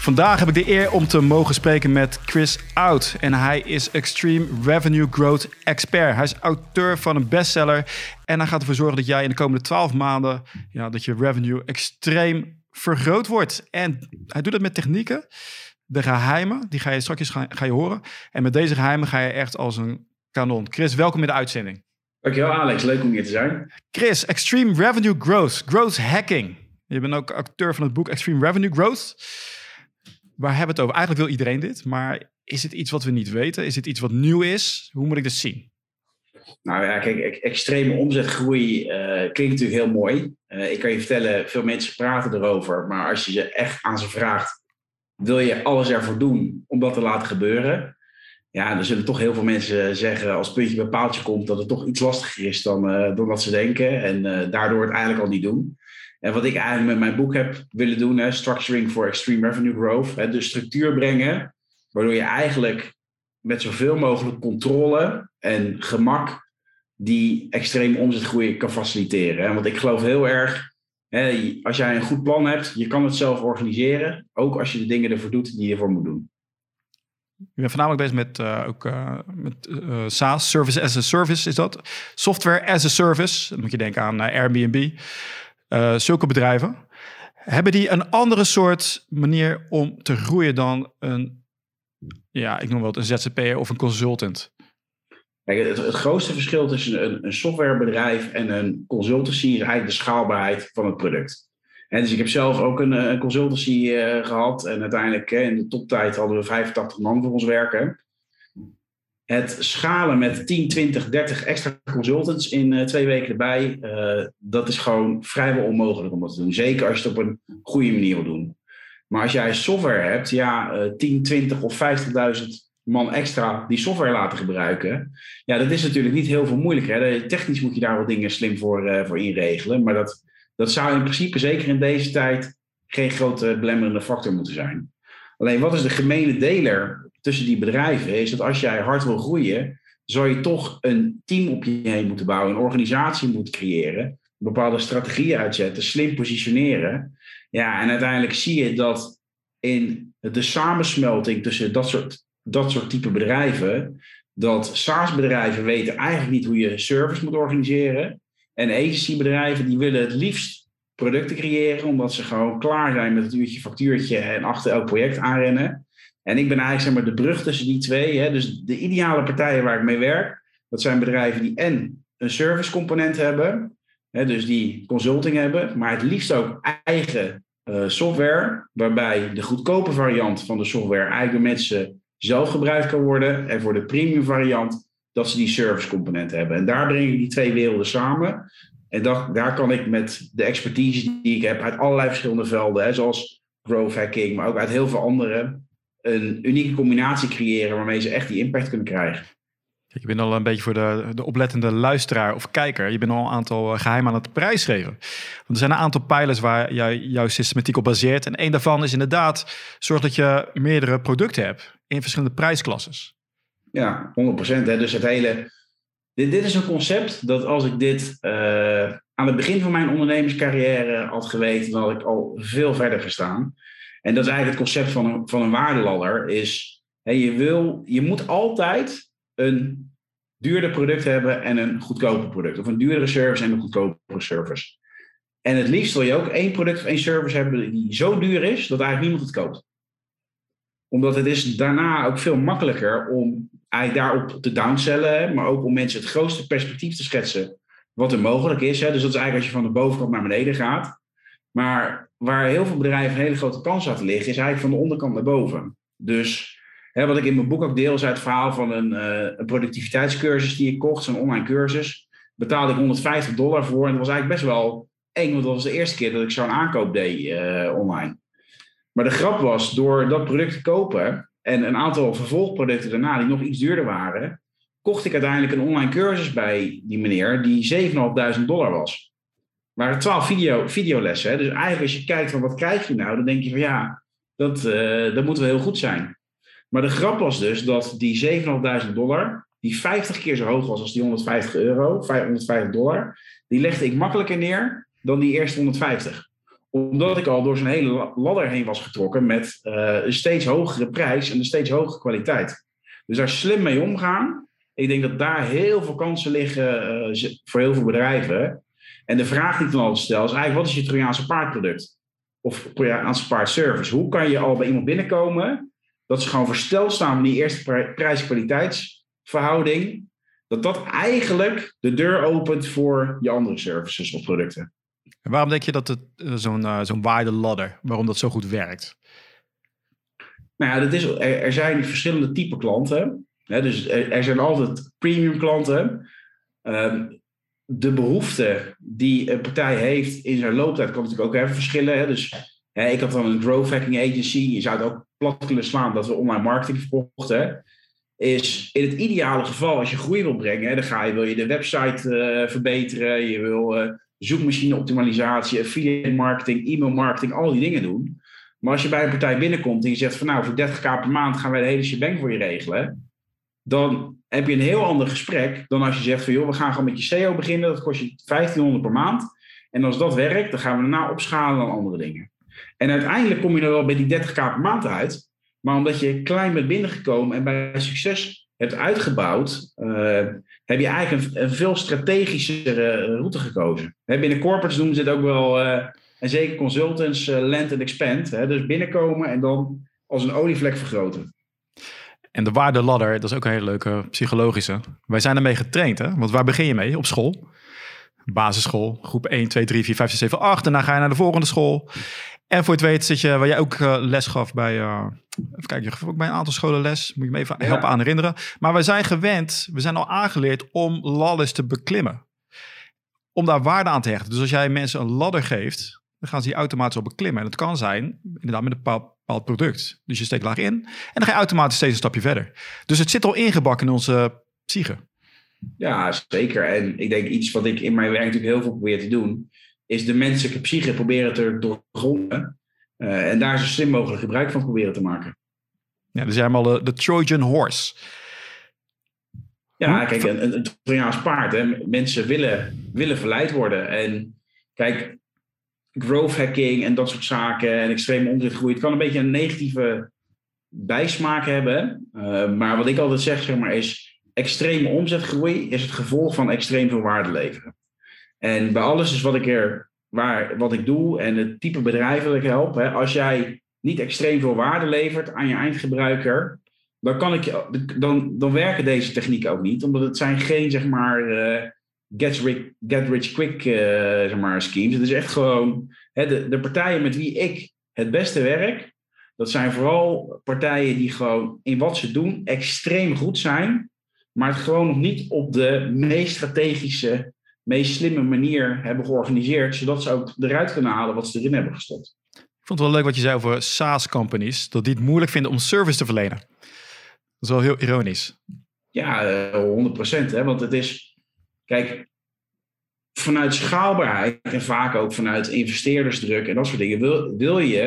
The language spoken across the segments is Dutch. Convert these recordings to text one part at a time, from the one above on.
Vandaag heb ik de eer om te mogen spreken met Chris Out. En hij is Extreme Revenue Growth Expert. Hij is auteur van een bestseller. En hij gaat ervoor zorgen dat jij in de komende 12 maanden... Ja, dat je revenue extreem vergroot wordt. En hij doet dat met technieken. De geheimen, die ga je straks ga, ga je horen. En met deze geheimen ga je echt als een kanon. Chris, welkom in de uitzending. Dankjewel Alex, leuk om hier te zijn. Chris, Extreme Revenue Growth, Growth Hacking. Je bent ook acteur van het boek Extreme Revenue Growth. Waar hebben we het over? Eigenlijk wil iedereen dit, maar is het iets wat we niet weten? Is het iets wat nieuw is? Hoe moet ik dit zien? Nou ja, kijk, extreme omzetgroei uh, klinkt natuurlijk heel mooi. Uh, ik kan je vertellen, veel mensen praten erover, maar als je ze echt aan ze vraagt, wil je alles ervoor doen om dat te laten gebeuren? Ja, dan zullen toch heel veel mensen zeggen als puntje bij paaltje komt dat het toch iets lastiger is dan, uh, dan wat ze denken en daardoor het eigenlijk al niet doen. En wat ik eigenlijk met mijn boek heb willen doen, hè, Structuring for Extreme Revenue Growth, hè, de structuur brengen, waardoor je eigenlijk met zoveel mogelijk controle en gemak die extreme omzetgroei kan faciliteren. Want ik geloof heel erg, hè, als jij een goed plan hebt, je kan het zelf organiseren, ook als je de dingen ervoor doet die je ervoor moet doen. Je bent voornamelijk bezig met, uh, ook, uh, met uh, SaaS, Service as a Service is dat. Software as a Service, dan moet je denken aan Airbnb. Uh, zulke bedrijven, hebben die een andere soort manier om te groeien dan een, ja, ik noem wel een ZZP'er of een consultant? Kijk, het, grootste verschil tussen een, een, softwarebedrijf en een consultancy is eigenlijk de schaalbaarheid van het product. En dus ik heb zelf ook een, een consultancy uh, gehad en uiteindelijk in de toptijd hadden we 85 man voor ons werken het schalen met 10, 20, 30 extra consultants in uh, twee weken erbij, uh, dat is gewoon vrijwel onmogelijk om dat te doen. Zeker als je het op een goede manier wil doen. Maar als jij software hebt, ja, uh, 10, 20 of 50.000 man extra die software laten gebruiken, ja, dat is natuurlijk niet heel veel moeilijker. Technisch moet je daar wat dingen slim voor, uh, voor inregelen, maar dat, dat zou in principe zeker in deze tijd geen grote belemmerende factor moeten zijn. Alleen wat is de gemene deler tussen die bedrijven is dat als jij hard wil groeien, zou je toch een team op je heen moeten bouwen, een organisatie moeten creëren, bepaalde strategieën uitzetten, slim positioneren. Ja, en uiteindelijk zie je dat in de samensmelting tussen dat soort, dat soort type bedrijven, dat SaaS-bedrijven weten eigenlijk niet hoe je service moet organiseren. En agency-bedrijven die willen het liefst producten creëren, omdat ze gewoon klaar zijn met het uurtje factuurtje en achter elk project aanrennen. En ik ben eigenlijk zeg maar, de brug tussen die twee. Hè. Dus de ideale partijen waar ik mee werk, dat zijn bedrijven die en een service component hebben, hè, dus die consulting hebben, maar het liefst ook eigen uh, software, waarbij de goedkope variant van de software eigenlijk door mensen zelf gebruikt kan worden. En voor de premium variant, dat ze die service component hebben. En daar breng ik die twee werelden samen. En dat, daar kan ik met de expertise die ik heb uit allerlei verschillende velden, hè, zoals growth hacking, maar ook uit heel veel andere, een unieke combinatie creëren waarmee ze echt die impact kunnen krijgen. Kijk, je bent al een beetje voor de, de oplettende luisteraar of kijker. Je bent al een aantal eh, geheimen aan het prijsgeven. Want er zijn een aantal pijlers waar jij, jouw systematiek op baseert. En een daarvan is inderdaad zorg dat je meerdere producten hebt in verschillende prijsklasses. Ja, 100%. Hè. Dus het hele. Dit, dit is een concept dat als ik dit uh, aan het begin van mijn ondernemerscarrière had geweten, dan had ik al veel verder gestaan. En dat is eigenlijk het concept van een, van een waardeladder. Is, je, wil, je moet altijd een duurder product hebben en een goedkoper product. Of een duurdere service en een goedkopere service. En het liefst wil je ook één product of één service hebben die zo duur is dat eigenlijk niemand het koopt. Omdat het is daarna ook veel makkelijker om eigenlijk daarop te downsellen, maar ook om mensen het grootste perspectief te schetsen wat er mogelijk is. Dus dat is eigenlijk als je van de bovenkant naar beneden gaat. Maar waar heel veel bedrijven een hele grote kans laten liggen, is eigenlijk van de onderkant naar boven. Dus hè, wat ik in mijn boek ook deel, is uit het verhaal van een, een productiviteitscursus die ik kocht, zo'n online cursus. Betaalde ik 150 dollar voor en dat was eigenlijk best wel eng, want dat was de eerste keer dat ik zo'n aankoop deed uh, online. Maar de grap was, door dat product te kopen en een aantal vervolgproducten daarna die nog iets duurder waren, kocht ik uiteindelijk een online cursus bij die meneer die 7.500 dollar was waren twaalf video, videolessen. Hè? Dus eigenlijk als je kijkt van wat krijg je nou, dan denk je van ja, dat, uh, dat moet wel heel goed zijn. Maar de grap was dus dat die 7.500 dollar, die 50 keer zo hoog was als die 150 euro, 150 dollar, die legde ik makkelijker neer dan die eerste 150. Omdat ik al door zo'n hele ladder heen was getrokken met uh, een steeds hogere prijs en een steeds hogere kwaliteit. Dus daar slim mee omgaan. Ik denk dat daar heel veel kansen liggen uh, voor heel veel bedrijven. En de vraag die ik dan altijd stel is eigenlijk, wat is je Trojaanse paardproduct? Of Trojaanse paardservice? Hoe kan je al bij iemand binnenkomen dat ze gewoon versteld staan van die eerste prijs-kwaliteitsverhouding, dat dat eigenlijk de deur opent voor je andere services of producten. En waarom denk je dat het eh, zo'n uh, zo'n waardeladder, waarom dat zo goed werkt? Nou ja, dat is, er, zijn verschillende type klanten. Hè, dus er, zijn altijd premium klanten. Um, de behoefte die een partij heeft in zijn looptijd kan natuurlijk ook even verschillen. Hè. Dus ik had dan een growth hacking agency. Je zou het ook plat kunnen slaan dat we online marketing verkochten. Is in het ideale geval, als je groei wil brengen, dan ga je, wil je de website uh, verbeteren. Je wil uh, zoekmachine optimalisatie, affiliate marketing, e-mail marketing, al die dingen doen. Maar als je bij een partij binnenkomt en je zegt van nou, voor 30k per maand gaan wij de hele shebang voor je regelen. Dan heb je een heel ander gesprek dan als je zegt van joh, we gaan gewoon met je SEO beginnen. Dat kost je 1500 per maand. En als dat werkt, dan gaan we daarna opschalen naar andere dingen. En uiteindelijk kom je er wel bij die 30k per maand uit. Maar omdat je klein bent binnengekomen en bij succes hebt uitgebouwd, uh, heb je eigenlijk een, veel strategischere route gekozen. binnen corporates noemen ze het ook wel, uh, en zeker consultants, land and expand. Hè, dus binnenkomen en dan als een olievlek vergroten. En de waardeladder, dat is ook een hele leuke psychologische. Wij zijn ermee getraind, hè? Want waar begin je mee? Op school. Basisschool, groep 1, 2, 3, 4, 5, 6, 7, 8. En dan ga je naar de volgende school. En voor het weet zit je, waar jij ook uh, les gaf bij, uh, even kijken, je gaf ook bij een aantal scholen les. Moet je me even ja. helpen aan herinneren. Maar we zijn gewend, we zijn al aangeleerd om ladders te beklimmen. Om daar waarde aan te hechten. Dus als jij mensen een ladder geeft, dan gaan ze die automatisch op beklimmen. En dat kan zijn, inderdaad, met een bepaald product. Dus je steekt laag in en dan ga je automatisch steeds een stapje verder. Dus het zit al ingebakken in onze psyche. Ja, zeker. En ik denk iets wat ik in mijn werk natuurlijk heel veel probeer te doen, is de menselijke psyche proberen te doorgronden. Uh, en daar zo slim mogelijk gebruik van proberen te maken. Ja, dus jij helemaal de, de Trojan Horse. Ja, kijk, een, een Trojaans paard. Hè. Mensen willen, willen verleid worden. En kijk, growth hacking en dat soort zaken en extreme omzetgroei. Het kan een beetje een negatieve bijsmaak hebben. Uh, maar wat ik altijd zeg, zeg maar, is extreme omzetgroei is het gevolg van extreem veel waarde leveren. En bij alles is wat ik er, waar, wat ik doe en het type bedrijf dat ik help. Hè, als jij niet extreem veel waarde levert aan je eindgebruiker, dan, kan ik, dan, dan werken deze technieken ook niet. Omdat het zijn geen, zeg maar, uh, get, rich, get rich quick uh, zeg maar, schemes. Het is echt gewoon hè, de, de partijen met wie ik het beste werk. Dat zijn vooral partijen die gewoon in wat ze doen extreem goed zijn. Maar het gewoon nog niet op de meest strategische meest slimme manier hebben georganiseerd, zodat ze ook eruit kunnen halen wat ze erin hebben gestopt. Ik vond het wel leuk wat je zei over SaaS-companies, dat die het moeilijk vinden om service te verlenen. Dat is wel heel ironisch. Ja, 100 eh, procent. Want het is, kijk, vanuit schaalbaarheid en vaak ook vanuit investeerdersdruk en dat soort dingen, wil, wil je,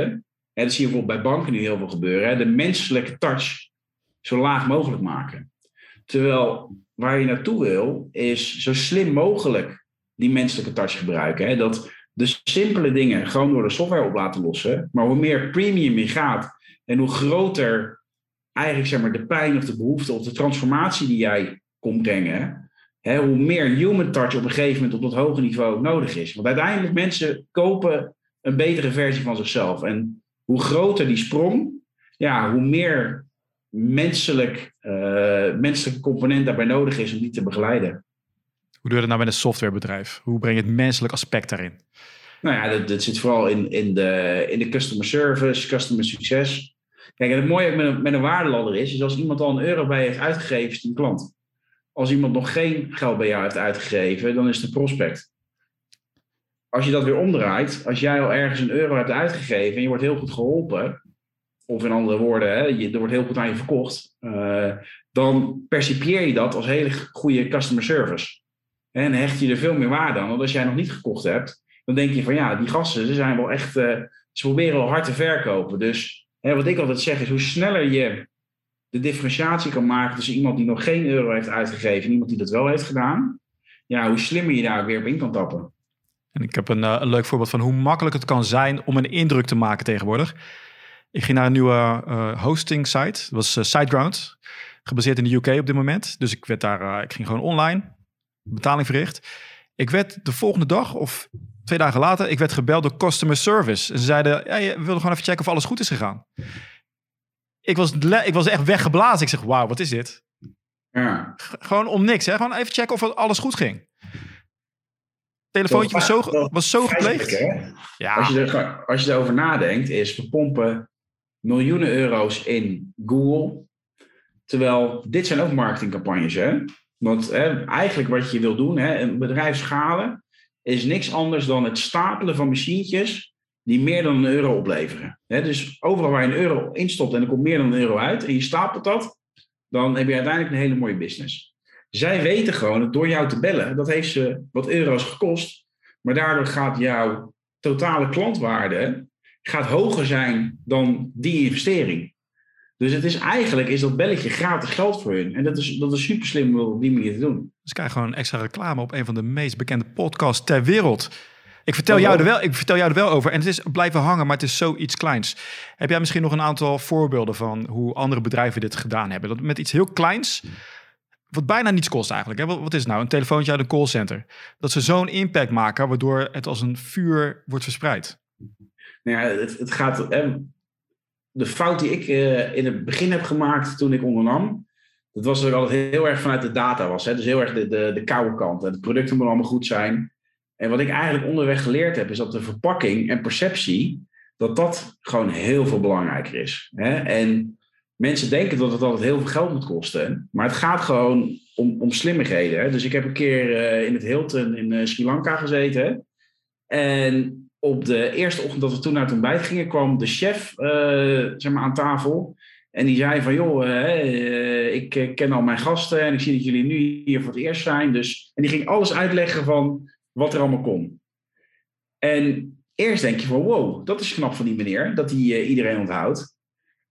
en dat zie je bijvoorbeeld bij banken nu heel veel gebeuren, hè, de menselijke touch zo laag mogelijk maken. Terwijl waar je naartoe wil, is zo slim mogelijk die menselijke touch gebruiken. Hè? Dat de simpele dingen gewoon door de software op laten lossen. Maar hoe meer premium je gaat en hoe groter eigenlijk zeg maar, de pijn of de behoefte of de transformatie die jij komt brengen, hè, hoe meer human touch op een gegeven moment op dat hoge niveau nodig is. Want uiteindelijk mensen kopen een betere versie van zichzelf. En hoe groter die sprong, ja, hoe meer menselijk, uh, menselijke component daarbij nodig is om die te begeleiden. Hoe doe je dat nou met een softwarebedrijf? Hoe breng je het menselijk aspect daarin? Nou ja, dat, dat zit vooral in, in, de, in de customer service, customer succes. Kijk, en het mooie met een, met een waardeladder is, is als iemand al een euro bij je heeft uitgegeven, is het een klant. Als iemand nog geen geld bij jou heeft uitgegeven, dan is het een prospect. Als je dat weer omdraait, als jij al ergens een euro hebt uitgegeven en je wordt heel goed geholpen, of in andere woorden, hè, je, er wordt heel goed aan je verkocht, uh, dan percipieer je dat als hele goede customer service. En hecht je er veel meer waarde aan. Want als jij nog niet gekocht hebt, dan denk je van ja, die gasten, ze zijn wel echt, uh, ze proberen wel hard te verkopen. Dus hè, wat ik altijd zeg is, hoe sneller je de differentiatie kan maken tussen iemand die nog geen euro heeft uitgegeven en iemand die dat wel heeft gedaan, ja, hoe slimmer je daar weer op in kan tappen. En ik heb een, een leuk voorbeeld van hoe makkelijk het kan zijn om een indruk te maken tegenwoordig. Ik ging naar een nieuwe hosting site. Dat was SiteGround. Gebaseerd in de UK op dit moment. Dus ik werd daar, ik ging gewoon online. Betaling verricht. Ik werd de volgende dag of twee dagen later, ik werd gebeld door customer service. En ze zeiden, ja, we wilden gewoon even checken of alles goed is gegaan. Ik was, ik was echt weggeblazen. Ik zeg, wauw, wat is dit? Ja. Gewoon om niks, hè? Gewoon even checken of alles goed ging. Telefoontje was zo, was zo gepleegd. Ja. Als, je er, als je erover nadenkt, is we pompen miljoenen euro's in Google. Terwijl dit zijn ook marketingcampagnes, hè? Want hè, eigenlijk wat je wil doen, hè, een bedrijf schalen, is niks anders dan het stapelen van machientjes die meer dan een euro opleveren. dus overal waar je een euro instopt en er komt meer dan een euro uit en je stapelt dat, dan heb je uiteindelijk een hele mooie business. Zij weten gewoon dat door jou te bellen, dat heeft ze wat euro's gekost, maar daardoor gaat jouw totale klantwaarde gaat hoger zijn dan die investering. Dus het is eigenlijk is dat belletje gratis geld voor hun. En dat is, dat is super slim om op die manier te doen. Dus krijg gewoon extra reclame op een van de meest bekende podcasts ter wereld. Ik vertel, jou er wel, ik vertel jou er wel over. En het is blijven hangen, maar het is zoiets kleins. Heb jij misschien nog een aantal voorbeelden van hoe andere bedrijven dit gedaan hebben? Dat met iets heel kleins, wat bijna niets kost eigenlijk. Hè? Wat, wat is het nou? Een telefoontje uit een callcenter. Dat ze zo'n impact maken, waardoor het als een vuur wordt verspreid. Nou ja, het, het gaat de fout die ik uh, in het begin heb gemaakt toen ik ondernam, dat was dat ik altijd heel erg vanuit de data was. Hè? Dus heel erg de, de, de koude kant. De producten moeten allemaal goed zijn. En wat ik eigenlijk onderweg geleerd heb, is dat de verpakking en perceptie, dat dat gewoon heel veel belangrijker is. Hè? En mensen denken dat het altijd heel veel geld moet kosten. Maar het gaat gewoon om, om slimmigheden. Hè? Dus ik heb een keer uh, in het Hilton in uh, Sri Lanka gezeten. En op de eerste ochtend dat we toen naar het ontbijt gingen, kwam de chef uh, zeg maar, aan tafel. En die zei van, joh, ik ken al mijn gasten en ik zie dat jullie nu hier voor het eerst zijn. Dus, en die ging alles uitleggen van wat er allemaal kon. En eerst denk je van, wow, dat is knap van die meneer, dat hij iedereen onthoudt.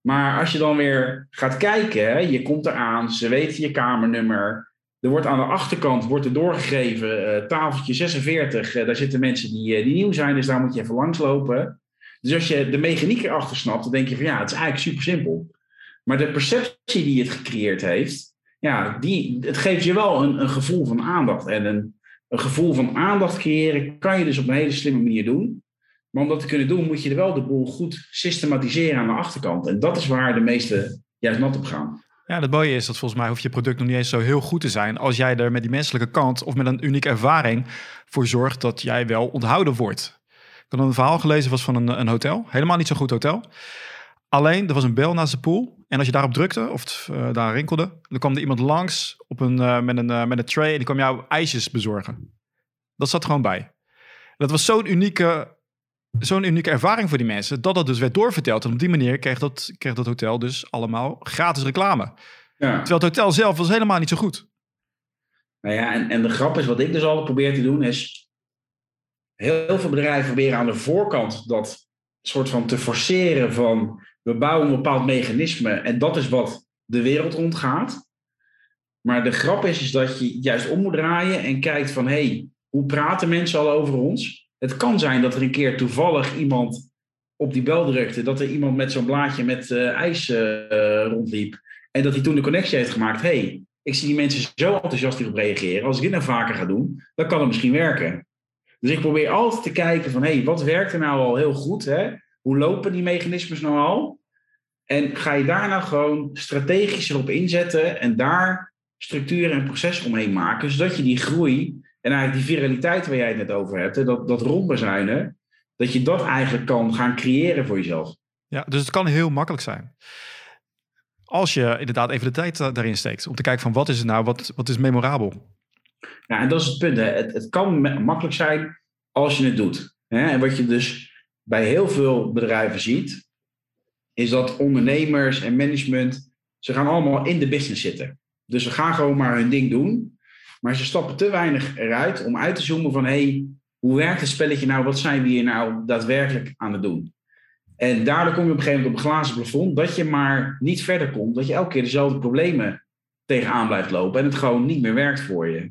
Maar als je dan weer gaat kijken, je komt eraan, ze weten je kamernummer. Er wordt aan de achterkant wordt er doorgegeven, uh, tafeltje 46, uh, daar zitten mensen die, die nieuw zijn, dus daar moet je even langslopen. Dus als je de mechaniek erachter snapt, dan denk je van ja, het is eigenlijk super simpel. Maar de perceptie die het gecreëerd heeft, ja, die, het geeft je wel een, een gevoel van aandacht. En een, een gevoel van aandacht creëren kan je dus op een hele slimme manier doen. Maar om dat te kunnen doen, moet je er wel de boel goed systematiseren aan de achterkant. En dat is waar de meeste juist nat op gaan. Ja, het mooie is dat volgens mij hoeft je product nog niet eens zo heel goed te zijn. Als jij er met die menselijke kant of met een unieke ervaring voor zorgt dat jij wel onthouden wordt. Ik had een verhaal gelezen, was van een, een hotel. Helemaal niet zo'n goed hotel. Alleen, er was een bel naast de pool. En als je daarop drukte of uh, daar rinkelde, dan kwam er iemand langs op een, uh, met, een, uh, met een tray en die kwam jou ijsjes bezorgen. Dat zat gewoon bij. Dat was zo'n unieke, zo'n unieke ervaring voor die mensen, dat dat dus werd doorverteld. En op die manier kreeg dat, kreeg dat hotel dus allemaal gratis reclame. Ja. Terwijl het hotel zelf was helemaal niet zo goed. Nou ja, en, en de grap is, wat ik dus altijd probeer te doen, is heel veel bedrijven proberen aan de voorkant dat soort van te forceren van we bouwen een bepaald mechanisme en dat is wat de wereld rondgaat. Maar de grap is, is dat je juist om moet draaien en kijkt van hé, hey, hoe praten mensen al over ons? Het kan zijn dat er een keer toevallig iemand op die bel drukte, dat er iemand met zo'n blaadje met uh, ijs uh, rondliep. En dat hij toen de connectie heeft gemaakt. hey, ik zie die mensen zo enthousiast hierop reageren. Als ik dit nou vaker ga doen, dan kan het misschien werken. Dus ik probeer altijd te kijken van, hé, hey, wat werkt er nou al heel goed? Hè? Hoe lopen die mechanismes nou al? En ga je daar nou gewoon strategisch erop inzetten en daar structuren en processen omheen maken, zodat je die groei en eigenlijk die viraliteit waar jij het net over hebt, hè, dat, dat rondbezuinen, dat je dat eigenlijk kan gaan creëren voor jezelf. Ja, dus het kan heel makkelijk zijn. Als je inderdaad even de tijd eh, daarin steekt om te kijken van wat is het nou, wat, wat is memorabel. Ja, en dat is het punt. Hè. Het, kan makkelijk zijn als je het doet. Hè. En wat je dus bij heel veel bedrijven ziet, is dat ondernemers en management, ze gaan allemaal in de business zitten. Dus ze gaan gewoon maar hun ding doen. Maar ze stappen te weinig eruit om uit te zoomen van hey, hoe werkt het spelletje nou? Wat zijn we hier nou daadwerkelijk aan het doen? En daardoor kom je op een gegeven moment op een glazen plafond dat je maar niet verder komt. Dat je elke keer dezelfde problemen tegenaan blijft lopen en het gewoon niet meer werkt voor je.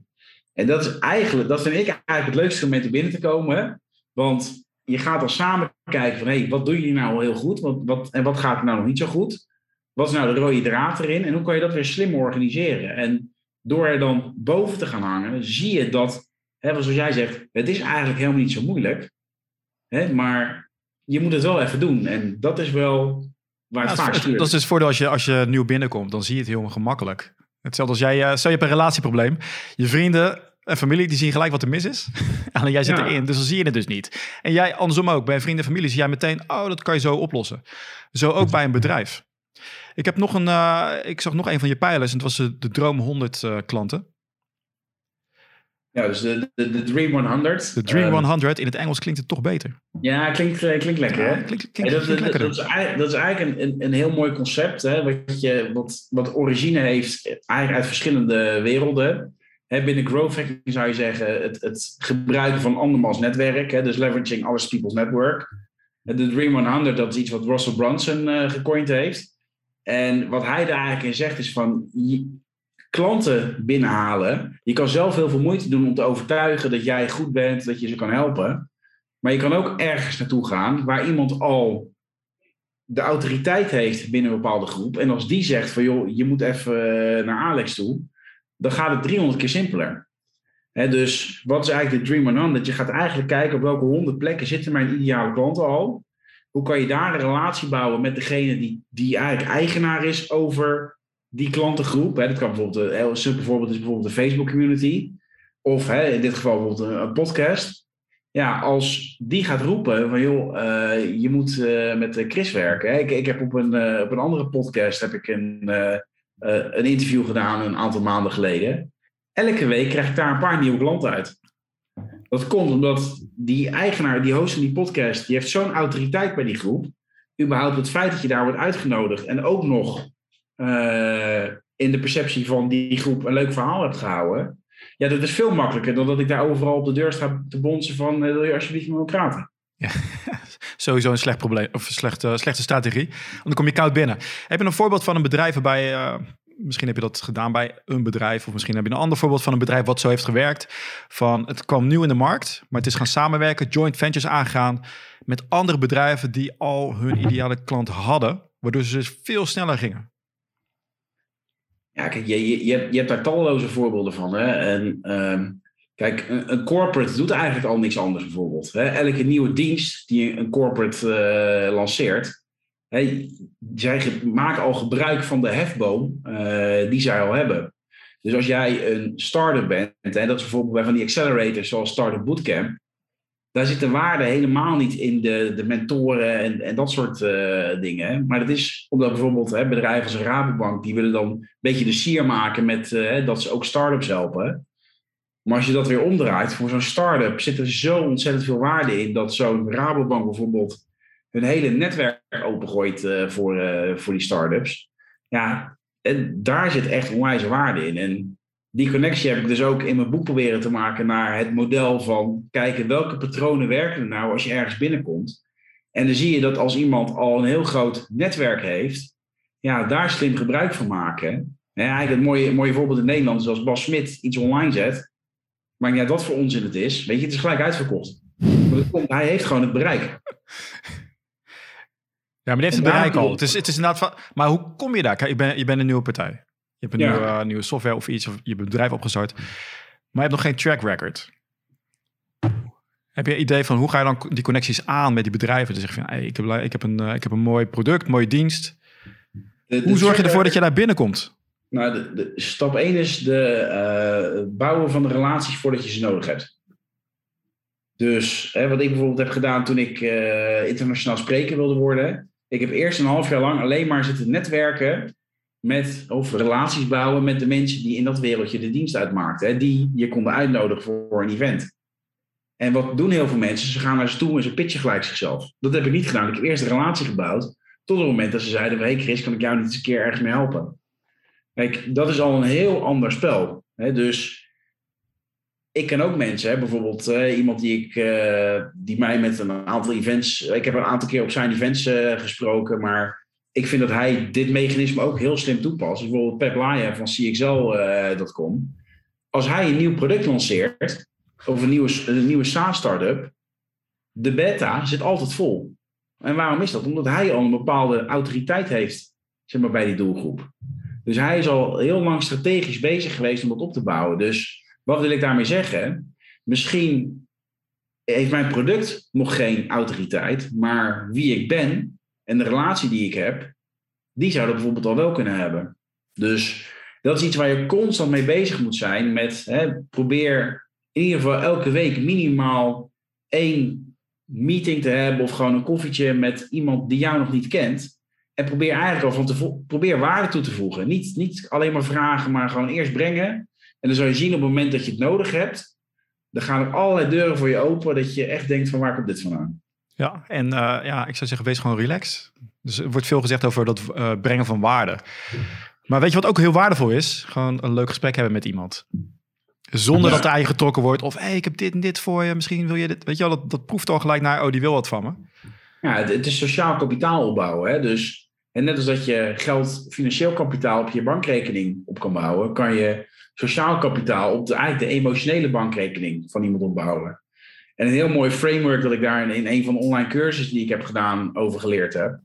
En dat is eigenlijk, dat vind ik eigenlijk het leukste moment om binnen te komen. Want je gaat dan samen kijken van, hé, hey, wat doe je nou heel goed? Wat, wat, en wat gaat er nou nog niet zo goed? Wat is nou de rode draad erin? En hoe kan je dat weer slim organiseren? En door er dan boven te gaan hangen, zie je dat, hè, zoals jij zegt, het is eigenlijk helemaal niet zo moeilijk. Hè, maar je moet het wel even doen. En dat is wel waar het vaak stuurt. Dat is het voordeel als je, als je nieuw binnenkomt, dan zie je het heel gemakkelijk. Hetzelfde als jij, uh, stel je hebt een relatieprobleem. Je vrienden en familie, die zien gelijk wat er mis is. en jij zit erin, dus dan zie je het dus niet. En jij andersom ook. Bij vrienden en familie zie jij meteen, oh, dat kan je zo oplossen. Zo ook bij een bedrijf. Ik heb nog een, uh, ik zag nog een van je pijlers en het was de, de Droom 100 uh, klanten. Ja, dus de, de, de, Dream 100. De Dream 100, in het Engels klinkt het toch beter. Ja, klinkt, klinkt lekker. Ja, hè? Klinkt, klinkt, dat, klinkt dat, lekker. dat, is, eigenlijk- dat is eigenlijk een, een, een heel mooi concept, hè, wat, je, wat, wat origine heeft eigenlijk uit verschillende werelden. Binnen growth hacking zou je zeggen het, het gebruiken van andermans netwerk, hè, dus leveraging other people's network. De Dream 100, dat is iets wat Russell Brunson eh gecoind heeft. En wat hij daar eigenlijk in zegt is van klanten binnenhalen. Je kan zelf heel veel moeite doen om te overtuigen dat jij goed bent, dat je ze kan helpen. Maar je kan ook ergens naartoe gaan waar iemand al de autoriteit heeft binnen een bepaalde groep. En als die zegt van joh, je moet even eh, naar Alex toe, dan gaat het 300 keer simpeler. Dus wat is eigenlijk de Dream 100? Je gaat eigenlijk kijken op welke 100 plekken zitten mijn ideale klanten al. Hoe kan je daar een relatie bouwen met degene die, die eigenlijk eigenaar is over die klantengroep? Dat kan bijvoorbeeld, een voorbeeld is bijvoorbeeld de Facebook community. Of in dit geval bijvoorbeeld een, podcast. Ja, als die gaat roepen van joh, eh, je moet eh, met eh, Chris werken. Ik, ik heb op een, op een andere podcast heb ik een, een interview gedaan een aantal maanden geleden. Elke week krijg ik daar een paar nieuwe klanten uit. Dat komt omdat die eigenaar, die host van die podcast, die heeft zo'n autoriteit bij die groep. Überhaupt het feit dat je daar wordt uitgenodigd en ook nog eh, in de perceptie van die groep een leuk verhaal hebt gehouden. Ja, dat is veel makkelijker dan dat ik daar overal op de deur sta te bonzen van eh, wil je alsjeblieft met me praten. Sowieso een slecht probleem of slechte, slechte strategie. Want dan kom je koud binnen. Heb je een voorbeeld van een bedrijf waarbij, eh, misschien heb je dat gedaan bij een bedrijf, of misschien heb je een ander voorbeeld van een bedrijf wat zo heeft gewerkt. Van het kwam nieuw in de markt, maar het is gaan samenwerken, joint ventures aangaan met andere bedrijven die al hun ideale klant hadden, waardoor ze dus veel sneller gingen. Ja, kijk, je, je, je hebt daar talloze voorbeelden van. Hè? En ehm, kijk, een, corporate doet eigenlijk al niks anders bijvoorbeeld. Elke nieuwe dienst die een corporate eh, lanceert, hè, zij maken al gebruik van de hefboom eh, die zij al hebben. Dus als jij een startup bent, en dat is bijvoorbeeld bij van die accelerators zoals Startup Bootcamp, daar zit de waarde helemaal niet in de, de mentoren en, en dat soort eh, dingen. hè. Maar dat is omdat bijvoorbeeld hè, bedrijven als Rabobank, die willen dan een beetje de sier maken met dat ze ook start-ups helpen. Maar als je dat weer omdraait, voor zo'n start-up zit er zo ontzettend veel waarde in dat zo'n Rabobank bijvoorbeeld hun hele netwerk opengooit eh, voor, eh, voor die start-ups. Ja, en daar zit echt onwijs waarde in. En die connectie heb ik dus ook in mijn boek proberen te maken naar het model van kijken welke patronen werken er nou als je ergens binnenkomt. En dan zie je dat als iemand al een heel groot netwerk heeft, ja, daar slim gebruik van maken. En eigenlijk het mooie, mooie voorbeeld in Nederland is als Bas Smit iets online zet. Maar ja, wat voor onzin het is, weet je, het is gelijk uitverkocht. Dat komt, hij heeft gewoon het bereik. Ja, maar die heeft het bereik al. Het is, het is inderdaad van, maar hoe kom je daar? Kijk, je bent, je bent een nieuwe partij. Je hebt een Ja. nieuwe, eh, nieuwe software of iets, of je hebt een bedrijf opgestart. Maar je hebt nog geen track record. Heb je een idee van hoe ga je dan die connecties aan met die bedrijven? Dus zeg van, hey, ik, heb, ik, heb een, eh, ik heb een mooi product, mooie dienst. De- de Hoe zorg je ervoor dat je daar binnenkomt? Nou, de, de, stap 1 is de eh, bouwen van de relaties voordat je ze nodig hebt. Dus hè, wat ik bijvoorbeeld heb gedaan toen ik eh, internationaal spreker wilde worden. Ik heb eerst een half jaar lang alleen maar zitten netwerken met, of relaties bouwen met de mensen die in dat wereldje de dienst uitmaakten. Hè, die je konden uitnodigen voor een event. En wat doen heel veel mensen? Ze gaan naar ze toe en ze pitchen gelijk zichzelf. Dat heb ik niet gedaan. Ik heb eerst een relatie gebouwd. Tot het moment dat ze zeiden: Hé Chris, kan ik jou niet eens een keer ergens mee helpen? Kijk, dat is al een heel ander spel. Hè? Dus ik ken ook mensen, hè? bijvoorbeeld eh, iemand die, ik, eh, die mij met een aantal events. Ik heb een aantal keer op zijn events eh, gesproken, maar ik vind dat hij dit mechanisme ook heel slim toepast. Bijvoorbeeld Pep Laaien van CXL.com. als hij een nieuw product lanceert, of een nieuwe, een nieuwe SaaS-startup, de beta zit altijd vol. En waarom is dat? Omdat hij al een bepaalde autoriteit heeft zeg maar, bij die doelgroep. Dus hij is al heel lang strategisch bezig geweest om dat op te bouwen. Dus wat wil ik daarmee zeggen? Misschien heeft mijn product nog geen autoriteit, maar wie ik ben en de relatie die ik heb, die zou dat bijvoorbeeld al wel kunnen hebben. Dus dat is iets waar je constant mee bezig moet zijn. Met hè, probeer in ieder geval elke week minimaal één meeting te hebben of gewoon een koffietje met iemand die jou nog niet kent. En probeer eigenlijk al van te probeer waarde toe te voegen. Niet, niet alleen maar vragen, maar gewoon eerst brengen. En dan zal je zien op het moment dat je het nodig hebt, dan gaan er allerlei deuren voor je open dat je echt denkt van waar komt dit vandaan. Ja, en uh, ja, ik zou zeggen, wees gewoon relax. Dus er wordt veel gezegd over dat uh, brengen van waarde. Maar weet je wat ook heel waardevol is? Gewoon een leuk gesprek hebben met iemand. Zonder ja. dat er aan je getrokken wordt. Of hey, ik heb dit en dit voor je. Misschien wil je dit. Weet je wel, dat, dat proeft al gelijk naar, oh, die wil wat van me. Ja, het, is sociaal kapitaal opbouwen. Hè? Dus, en net als dat je geld, financieel kapitaal op je bankrekening op kan bouwen, kan je sociaal kapitaal op de, eigenlijk de emotionele bankrekening van iemand opbouwen. En een heel mooi framework dat ik daar in, een van de online cursussen die ik heb gedaan over geleerd heb,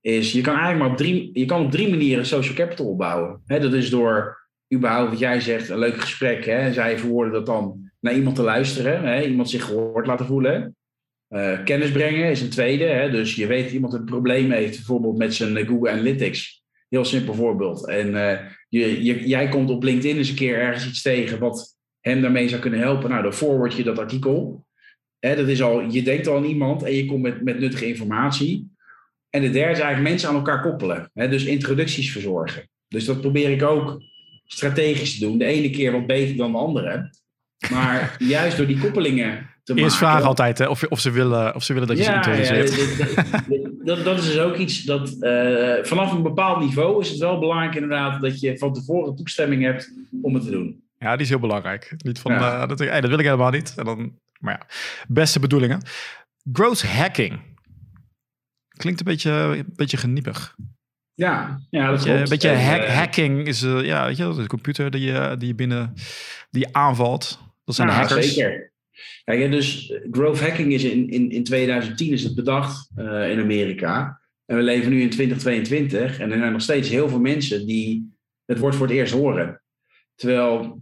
is je kan eigenlijk maar op drie, je kan op drie manieren social capital opbouwen. Dat is door überhaupt wat jij zegt, een leuk gesprek. Hè, zij verwoorden dat dan naar iemand te luisteren, hè, iemand zich gehoord laten voelen. Uh, kennis brengen is een tweede. Hè, dus je weet dat iemand een probleem heeft, bijvoorbeeld met zijn Google Analytics. Heel simpel voorbeeld. En je, je, jij komt op LinkedIn eens een keer ergens iets tegen wat hem daarmee zou kunnen helpen. Nou, dan forward je dat artikel. Hè, dat is al, je denkt al aan iemand en je komt met, met nuttige informatie. En de derde is eigenlijk mensen aan elkaar koppelen. Hè? Dus introducties verzorgen. Dus dat probeer ik ook strategisch te doen. De ene keer wat beter dan de andere. Maar juist door die koppelingen te maken... Eerst vragen altijd hè, of, of, ze willen, of ze willen dat je ja, ze introduceert. Ja, dat, dat, is dus ook iets dat uh, vanaf een bepaald niveau is het wel belangrijk inderdaad dat je van tevoren toestemming hebt om het te doen. Ja, die is heel belangrijk. Niet van, ja. uh, dat, hey, dat wil ik helemaal niet. En dan, maar ja, beste bedoelingen. Growth hacking. Klinkt een beetje, een beetje geniepig. Ja, ja dat Een beetje hack, uh, hacking is uh, ja, weet je, de computer die je, die je binnen die je aanvalt. Dat zijn ja, hackers. Zeker. Kijk, dus growth hacking is in, in, in 2010 is het bedacht uh, in Amerika. En we leven nu in 2022 en er zijn nog steeds heel veel mensen die het woord voor het eerst horen. Terwijl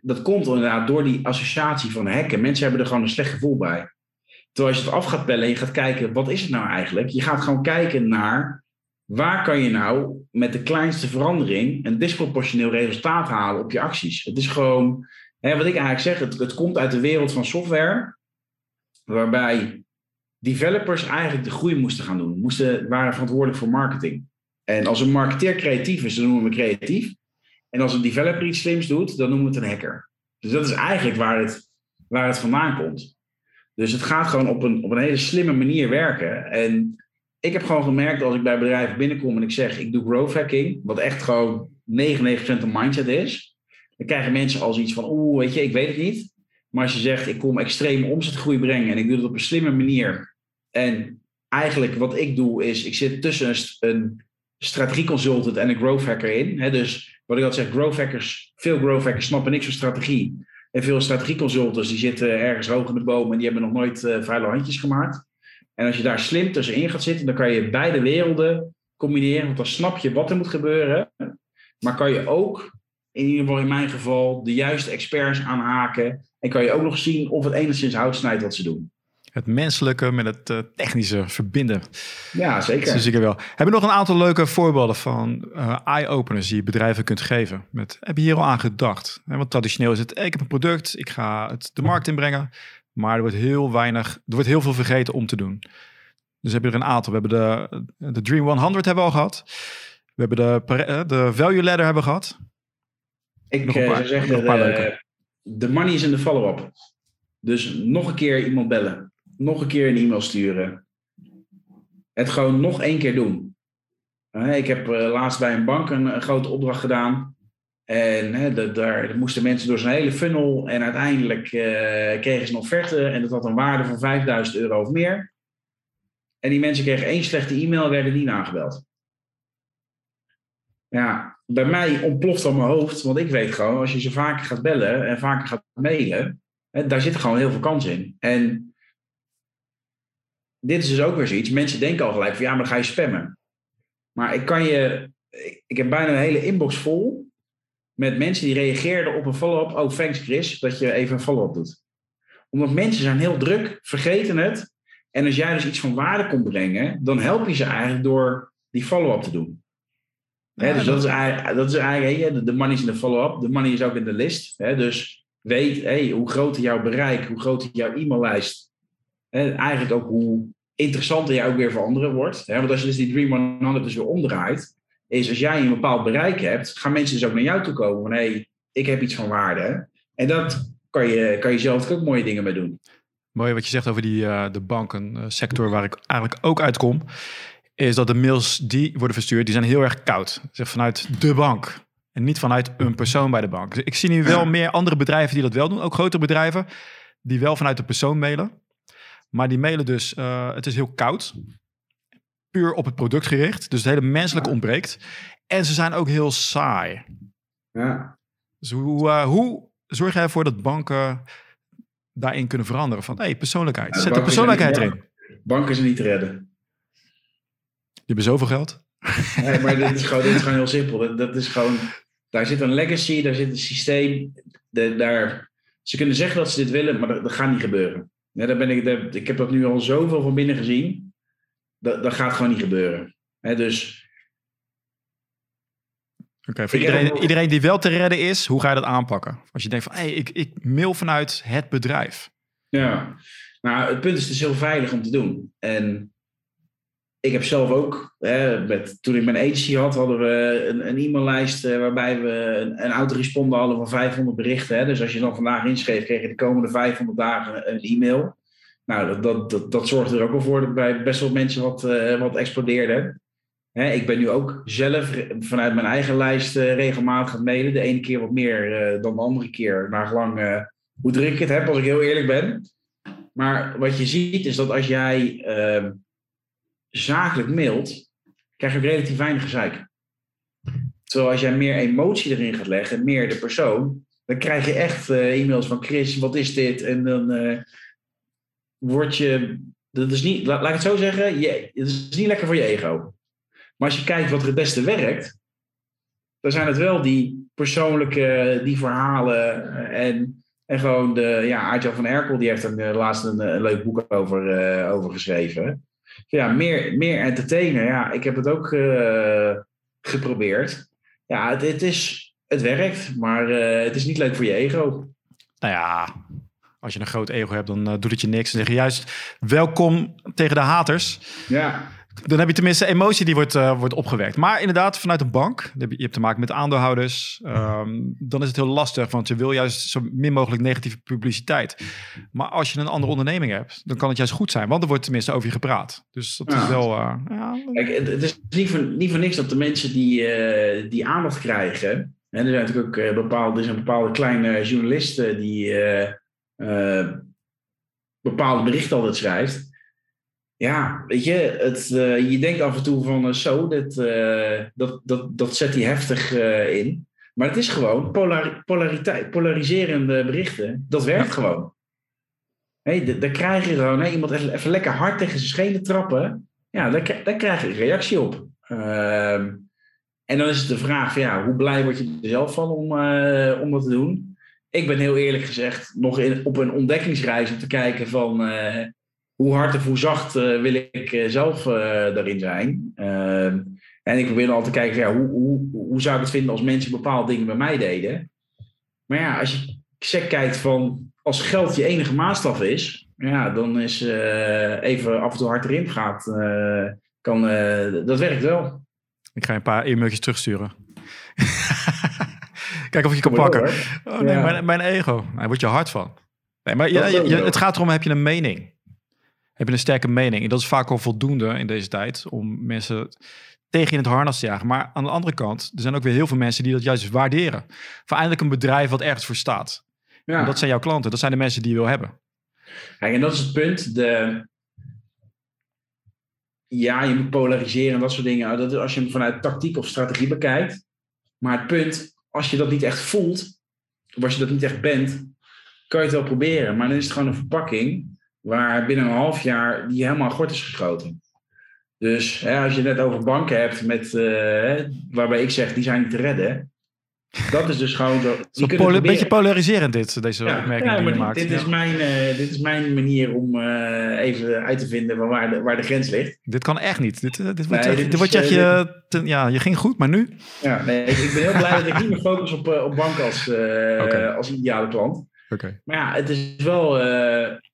dat komt inderdaad door die associatie van hacken. Mensen hebben er gewoon een slecht gevoel bij. Terwijl als je het af gaat bellen en je gaat kijken, wat is het nou eigenlijk? Je gaat gewoon kijken naar waar kan je nou met de kleinste verandering een disproportioneel resultaat halen op je acties. Het is gewoon, wat ik eigenlijk zeg, het, het komt uit de wereld van software, waarbij developers eigenlijk de groei moesten gaan doen, moesten, waren verantwoordelijk voor marketing. En als een marketeer creatief is, dan noemen we hem creatief. En als een developer iets slims doet, dan noemen we het een hacker. Dus dat is eigenlijk waar het, waar het vandaan komt. Dus het gaat gewoon op een, op een hele slimme manier werken. En ik heb gewoon gemerkt als ik bij bedrijven binnenkom en ik zeg ik doe growth hacking, wat echt gewoon 99% een mindset is, dan krijgen mensen als iets van oeh, weet je, ik weet het niet. Maar als je zegt ik kom extreem omzetgroei brengen en ik doe het op een slimme manier. En eigenlijk wat ik doe is, ik zit tussen een strategieconsultant en een growth hacker in. dus wat ik altijd zeg, growth hackers, veel growth hackers snappen niks van strategie. En veel strategieconsultants die zitten ergens hoog in de boom en die hebben nog nooit uh, vuile handjes gemaakt. En als je daar slim tussenin gaat zitten, dan kan je beide werelden combineren. Want dan snap je wat er moet gebeuren. Maar kan je ook, in ieder geval in mijn geval, de juiste experts aanhaken. En kan je ook nog zien of het enigszins hout snijdt wat ze doen het menselijke met het uh, technische verbinden. Ja, zeker. Ik wel. Heb je nog een aantal leuke voorbeelden van uh, eye-openers die je bedrijven kunt geven? Met, heb je hier al aan gedacht? Want traditioneel is het, ik heb een product, ik ga het de markt inbrengen. Maar er wordt heel weinig, er wordt heel veel vergeten om te doen. Dus heb je er een aantal. We hebben de, de Dream 100 hebben we al gehad. We hebben de, eh, de Value Ladder hebben we gehad. Ik nog een paar, zeg de, de money is in de follow-up. Dus nog een keer iemand bellen nog een keer een e-mail sturen. Het gewoon nog één keer doen. ik heb uh, laatst bij een bank een, grote opdracht gedaan. En daar moesten mensen door zijn hele funnel. En uiteindelijk kregen ze een offerte. En dat had een waarde van 5000 euro of meer. En die mensen kregen één slechte e-mail en werden niet aangebeld. Ja, bij mij ontploft dan mijn hoofd, want ik weet gewoon, als je ze vaker gaat bellen en vaker gaat mailen, daar zit gewoon heel veel kans in. En dit is dus ook weer zoiets. Mensen denken al gelijk van ja, maar dan ga je spammen. Maar ik kan je, ik heb bijna een hele inbox vol met mensen die reageerden op een follow-up. Oh, thanks Chris, dat je even een follow-up doet. Omdat mensen zijn heel druk, vergeten het. En als jij dus iets van waarde komt brengen, dan help je ze eigenlijk door die follow-up te doen. Dus dat is eigenlijk, dat is eigenlijk de money is in de follow-up, de money is ook in de list. Hè, dus weet hey, hoe groot jouw bereik, hoe groot jouw e-maillijst. Eigenlijk ook hoe interessanter jij ook weer voor anderen wordt. Hè, want als je dus die Dream 100 dus weer omdraait, is als jij een bepaald bereik hebt, gaan mensen dus ook naar jou toe komen van hé, hey, ik heb iets van waarde. En dat kan je, kan je zelf ook mooie dingen mee doen. Mooi wat je zegt over die, uh, de bankensector waar ik eigenlijk ook uitkom is dat de mails die worden verstuurd, die zijn heel erg koud. Zeg vanuit de bank. En niet vanuit een persoon bij de bank. Dus ik zie nu wel meer andere bedrijven die dat wel doen. Ook grotere bedrijven die wel vanuit de persoon mailen. Maar die mailen dus, uh, het is heel koud. Puur op het product gericht. Dus het hele menselijke ontbreekt. En ze zijn ook heel saai. Ja. Dus hoe, uh, hoe zorg jij ervoor dat banken daarin kunnen veranderen? Van, hé, hey, persoonlijkheid. Zet de persoonlijkheid erin. Banken zijn niet te redden. Je hebt zoveel geld. Nee, maar dit is gewoon, dit is gewoon heel simpel. Dat, dat is gewoon, daar zit een legacy, daar zit een systeem. De, daar, ze kunnen zeggen dat ze dit willen, maar dat, dat gaat niet gebeuren. Ja, daar ben ik, daar, ik heb dat nu al zoveel van binnen gezien. Dat, dat gaat gewoon niet gebeuren. dus. Oké, voor iedereen, iedereen die wel te redden is, hoe ga je dat aanpakken? Als je denkt van, hé, hey, ik, ik mail vanuit het bedrijf. Ja, nou, het punt is dus heel veilig om te doen. En ik heb zelf ook, hè, met, toen ik mijn agency had, hadden we een, e-maillijst uh, waarbij we een, een autoresponder hadden van 500 berichten. Hè. Dus als je dan vandaag inschreef, kreeg je de komende 500 dagen een e-mail. Nou, dat, dat, dat, dat zorgde er ook wel voor dat bij best wel mensen wat, uh, wat explodeerde. Hè, ik ben nu ook zelf vanuit mijn eigen lijst uh, regelmatig gaan mailen. De ene keer wat meer dan de andere keer, naar gelang hoe druk ik het heb, als ik heel eerlijk ben. Maar wat je ziet is dat als jij ehm, zakelijk mailt, krijg je relatief weinig gezeik. Terwijl als jij meer emotie erin gaat leggen, meer de persoon, dan krijg je echt uh, e-mails van Chris, wat is dit? En dan uh, word je, dat is niet, laat, ik het zo zeggen, je, het is niet lekker voor je ego. Maar als je kijkt wat er het beste werkt, dan zijn het wel die persoonlijke, die verhalen en, en gewoon de, ja, Aartjan van Erkel, die heeft er laatst een, een, leuk boek over, over geschreven ja, meer, meer entertainen. Ja, ik heb het ook uh, geprobeerd. Ja, het, het, is, het werkt, maar uh, het is niet leuk voor je ego. Nou ja, als je een groot ego hebt, dan uh, doet het je niks. Dan zeg je juist welkom tegen de haters. Ja. Dan heb je tenminste emotie die wordt, uh, wordt opgewekt. Maar inderdaad, vanuit een bank, je hebt te maken met aandeelhouders, um, dan is het heel lastig, want je wil juist zo min mogelijk negatieve publiciteit. Maar als je een andere onderneming hebt, dan kan het juist goed zijn, want er wordt tenminste over je gepraat. Dus dat ja. is wel. Uh, ja. Kijk, het, is niet voor, niet voor niks dat de mensen die, uh, die aandacht krijgen. En er zijn natuurlijk ook bepaalde, er zijn bepaalde kleine journalisten die bepaalde berichten altijd schrijft. Ja, weet je, het, uh, je denkt af en toe van uh, zo, dat, uh, dat, dat, dat zet hij heftig in. Maar het is gewoon polar, polariteit, polariserende berichten. Dat werkt gewoon. Hey, daar krijg je gewoon hey, iemand even, even, lekker hard tegen zijn schenen trappen. Ja, daar, daar krijg je een reactie op. Ehm, en dan is het de vraag van ja, hoe blij word je er zelf van om, om dat te doen? Ik ben heel eerlijk gezegd nog in, op een ontdekkingsreis om te kijken van hoe hard of hoe zacht uh, wil ik uh, zelf uh, daarin zijn. En ik probeer altijd te kijken, ja, hoe, hoe, hoe zou ik het vinden als mensen bepaalde dingen bij mij deden. Maar ja, als je sec kijkt van als geld je enige maatstaf is, ja, dan is even af en toe hard erin gaat, kan, dat werkt wel. Ik ga je een paar e-mailtjes terugsturen. Kijk of je kan pakken. oh nee, ja. mijn, mijn ego. Daar word je hard van. Nee, maar ja, je, het gaat erom, heb je een mening? Heb je een sterke mening. En dat is vaak al voldoende in deze tijd om mensen tegen in het harnas te jagen. Maar aan de andere kant, er zijn ook weer heel veel mensen die dat juist waarderen. Voor eindelijk een bedrijf wat ergens voor staat. Ja. En dat zijn jouw klanten. Dat zijn de mensen die je wil hebben. Kijk, en dat is het punt. De... Ja, je moet polariseren en dat soort dingen. Dat, als je hem vanuit tactiek of strategie bekijkt. Maar het punt, als je dat niet echt voelt, of als je dat niet echt bent, kan je het wel proberen. Maar dan is het gewoon een verpakking waar binnen een half jaar die helemaal gort is geschoten. Dus hè, als je het net over banken hebt, met, uh, waarbij ik zeg die zijn niet te redden. Dat is dus gewoon zo. Een beetje polariserend dit, deze ja, opmerking ja, die je maakt. Dit, is mijn, uh, dit is mijn manier om uh, even uit te vinden van waar de, waar de grens ligt. Dit kan echt niet. Dit, dit, dit, nee, dit, dit wordt je, je ten, ja, je ging goed, maar nu? Ja, nee, ik, ik ben heel blij dat ik niet meer focus op, op bank als, okay. als ideale klant. Okay. Maar ja, het is wel,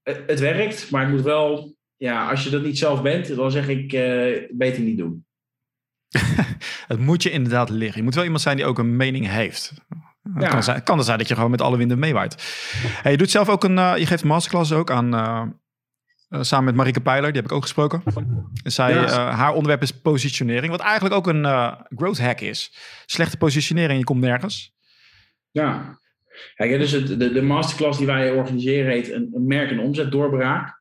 het, het werkt, maar ik moet wel ja, als je dat niet zelf bent, dan zeg ik uh, beter niet doen. het moet je inderdaad liggen. Je moet wel iemand zijn die ook een mening heeft. Kan, zijn, kan er zijn dat je gewoon met alle winden meewaait. Hey, je doet zelf ook een, uh, je geeft masterclass ook aan, samen met Marike Pijler, die heb ik ook gesproken. Zij, haar onderwerp is positionering, wat eigenlijk ook een growth hack is. Slechte positionering, je komt nergens. Ja, Kijk, dus het, de, de masterclass die wij organiseren heet een, merk- en omzetdoorbraak.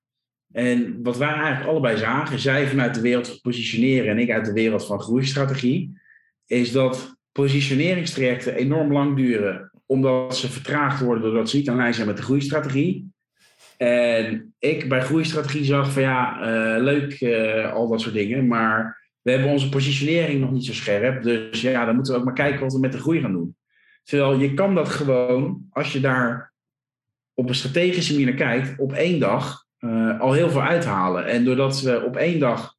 En wat wij eigenlijk allebei zagen, zij vanuit de wereld van positioneren en ik uit de wereld van groeistrategie, is dat positioneringstrajecten enorm lang duren, omdat ze vertraagd worden doordat ze niet aan lijn zijn met de groeistrategie. En ik bij groeistrategie zag van ja, uh, leuk uh, al dat soort dingen, maar we hebben onze positionering nog niet zo scherp. Dus ja, dan moeten we ook maar kijken wat we met de groei gaan doen. Terwijl je kan dat gewoon, als je daar op een strategische manier naar kijkt, op één dag uh, al heel veel uithalen. En doordat we op één dag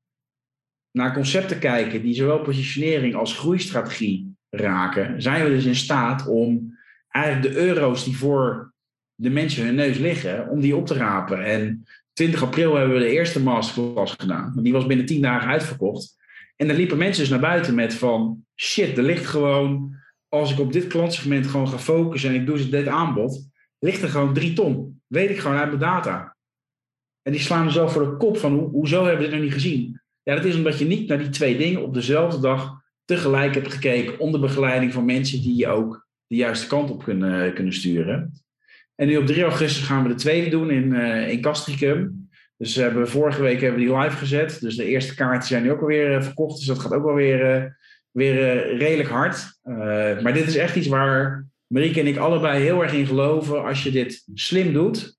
naar concepten kijken die zowel positionering als groeistrategie raken, zijn we dus in staat om eigenlijk de euro's die voor de mensen hun neus liggen, om die op te rapen. En 20 april hebben we de eerste masterclass gedaan. Die was binnen 10 dagen uitverkocht. En dan liepen mensen dus naar buiten met van shit, er ligt gewoon, als ik op dit klantsegment gewoon ga focussen en ik doe ze dit aanbod, ligt er gewoon 3 ton. Weet ik gewoon uit mijn data. En die slaan zo voor de kop van, hoezo hebben we dit nog niet gezien? Ja, dat is omdat je niet naar die twee dingen op dezelfde dag tegelijk hebt gekeken onder begeleiding van mensen die je ook de juiste kant op kunnen, kunnen sturen. En nu op 3 augustus gaan we de tweede doen in, uh, in Castricum. Dus we hebben, vorige week hebben we die live gezet. Dus de eerste kaarten zijn nu ook alweer uh, verkocht. Dus dat gaat ook wel weer, weer redelijk hard. maar dit is echt iets waar Marieke en ik allebei heel erg in geloven. Als je dit slim doet,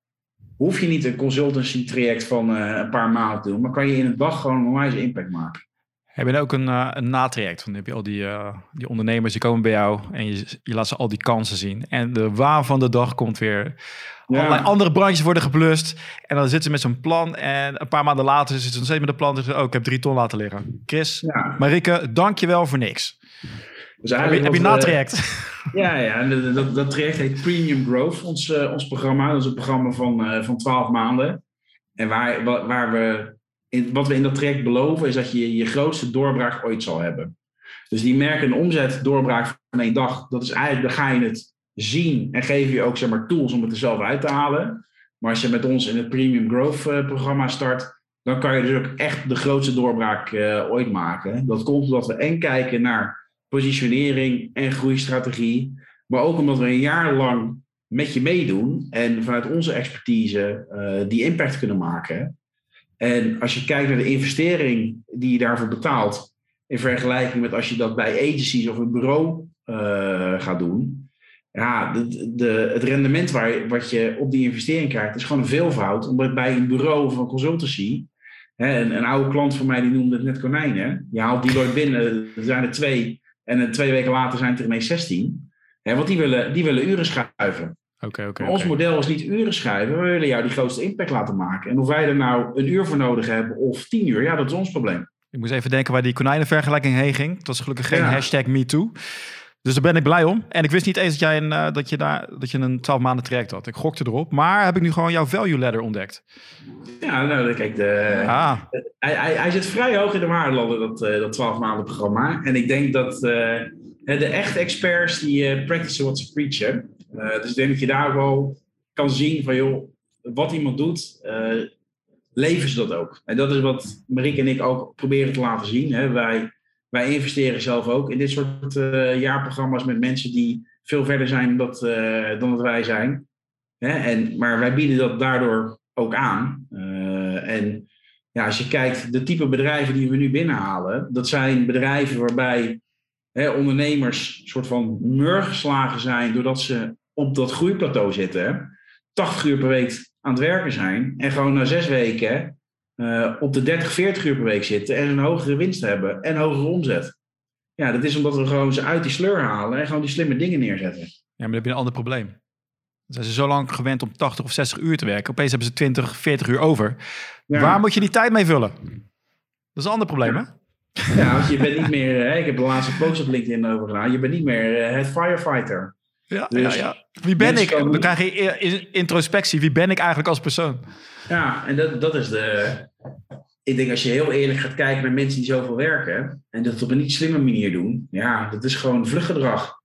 hoef je niet een consultancy traject van uh, een paar maanden te doen, maar kan je in een dag gewoon een onwijs impact maken. Heb je ook een, een natraject? Dan heb je al die, die ondernemers die komen bij jou en je, je laat ze al die kansen zien. En de waar van de dag komt weer. Ja. Allerlei andere brandjes worden geblust. En dan zitten ze met zo'n plan. En een paar maanden later zitten ze nog steeds met de plan. Dus, oh, ik heb drie ton laten liggen. Chris, ja. Marike, dank je wel voor niks. Dus heb je, heb je natraject? Ja, ja dat, dat, traject heet Premium Growth, ons, uh, ons programma. Dat is een programma van, uh, van 12 maanden. En waar, waar we, in, wat we in dat traject beloven, is dat je je grootste doorbraak ooit zal hebben. Dus die merk- en omzet doorbraak van één dag, dat is eigenlijk, dan ga je het zien en geef je ook zeg maar, tools om het er zelf uit te halen. Maar als je met ons in het Premium Growth uh, programma start, dan kan je dus ook echt de grootste doorbraak ooit maken. Dat komt omdat we en kijken naar positionering en groeistrategie. Maar ook omdat we een jaar lang met je meedoen en vanuit onze expertise uh, die impact kunnen maken. En als je kijkt naar de investering die je daarvoor betaalt, in vergelijking met als je dat bij agencies of een bureau gaat doen, ja, de, de, het rendement waar, wat je op die investering krijgt, is gewoon een veelvoud. Omdat bij een bureau of een consultancy, hè, een, een, oude klant van mij die noemde het net konijnen, je haalt die nooit binnen, er zijn er twee en twee weken later zijn het er ineens 16. Hè, want die willen, die willen uren schuiven. Okay, okay, ons model is niet uren schuiven. We willen jou die grootste impact laten maken. En of wij er nou een uur voor nodig hebben of tien uur, ja, dat is ons probleem. Ik moest even denken waar die konijnenvergelijking heen ging. Het was gelukkig geen hashtag MeToo. Dus daar ben ik blij om. En ik wist niet eens dat, jij een, uh, dat, je, daar, dat je een 12 maanden traject had. Ik gokte erop. Maar heb ik nu gewoon jouw value ladder ontdekt? Ja, nou, kijk, de, ah. hij, hij, hij, zit vrij hoog in de waardelanden, dat, uh, dat 12 maanden programma. En ik denk dat uh, de echte experts die practicen wat ze preachen. dus ik denk dat je daar wel kan zien van, joh, wat iemand doet, leven ze dat ook. En dat is wat Marieke en ik ook proberen te laten zien. Hè. Wij wij investeren zelf ook in dit soort uh, jaarprogramma's met mensen die veel verder zijn uh, dan dat wij zijn. Hè? En, maar wij bieden dat daardoor ook aan. Uh, en ja, als je kijkt, de type bedrijven die we nu binnenhalen, dat zijn bedrijven waarbij hè, ondernemers soort van murgeslagen zijn doordat ze op dat groeiplateau zitten, 80 uur per week aan het werken zijn en gewoon na zes weken uh, op de 30, 40 uur per week zitten en een hogere winst hebben en hogere omzet. Ja, dat is omdat we gewoon ze uit die sleur halen en gewoon die slimme dingen neerzetten. Ja, maar dan heb je een ander probleem. Dan zijn ze zo lang gewend om 80 of 60 uur te werken. Opeens hebben ze 20, 40 uur over. Waar moet je die tijd mee vullen? Dat is een ander probleem, hè? Ja, want je bent niet meer... Hè, ik heb de laatste post op LinkedIn over gedaan. Je bent niet meer uh, het firefighter. Ja, dus ja, ja. Wie ben ik? Dan krijg je introspectie. Wie ben ik eigenlijk als persoon? Ja, en dat, dat is de. Ik denk als je heel eerlijk gaat kijken naar mensen die zoveel werken. en dat op een niet slimme manier doen. ja, dat is gewoon vluchtgedrag.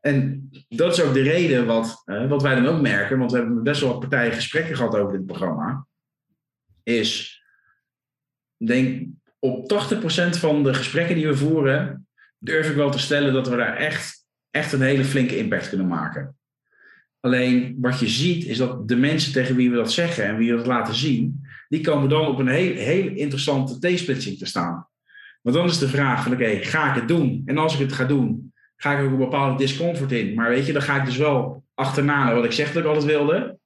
En dat is ook de reden wat, wat wij dan ook merken. want we hebben best wel wat partijen gesprekken gehad over dit programma. Is. denk op 80% van de gesprekken die we voeren. durf ik wel te stellen dat we daar echt echt een hele flinke impact kunnen maken. Alleen wat je ziet is dat de mensen tegen wie we dat zeggen en wie we dat laten zien, die komen dan op een heel, heel interessante T-splitsing te staan. Want dan is de vraag van oké, ga ik het doen? En als ik het ga doen, ga ik ook een bepaalde discomfort in. Maar weet je, dan ga ik dus wel achterna wat ik zeg dat ik altijd wilde.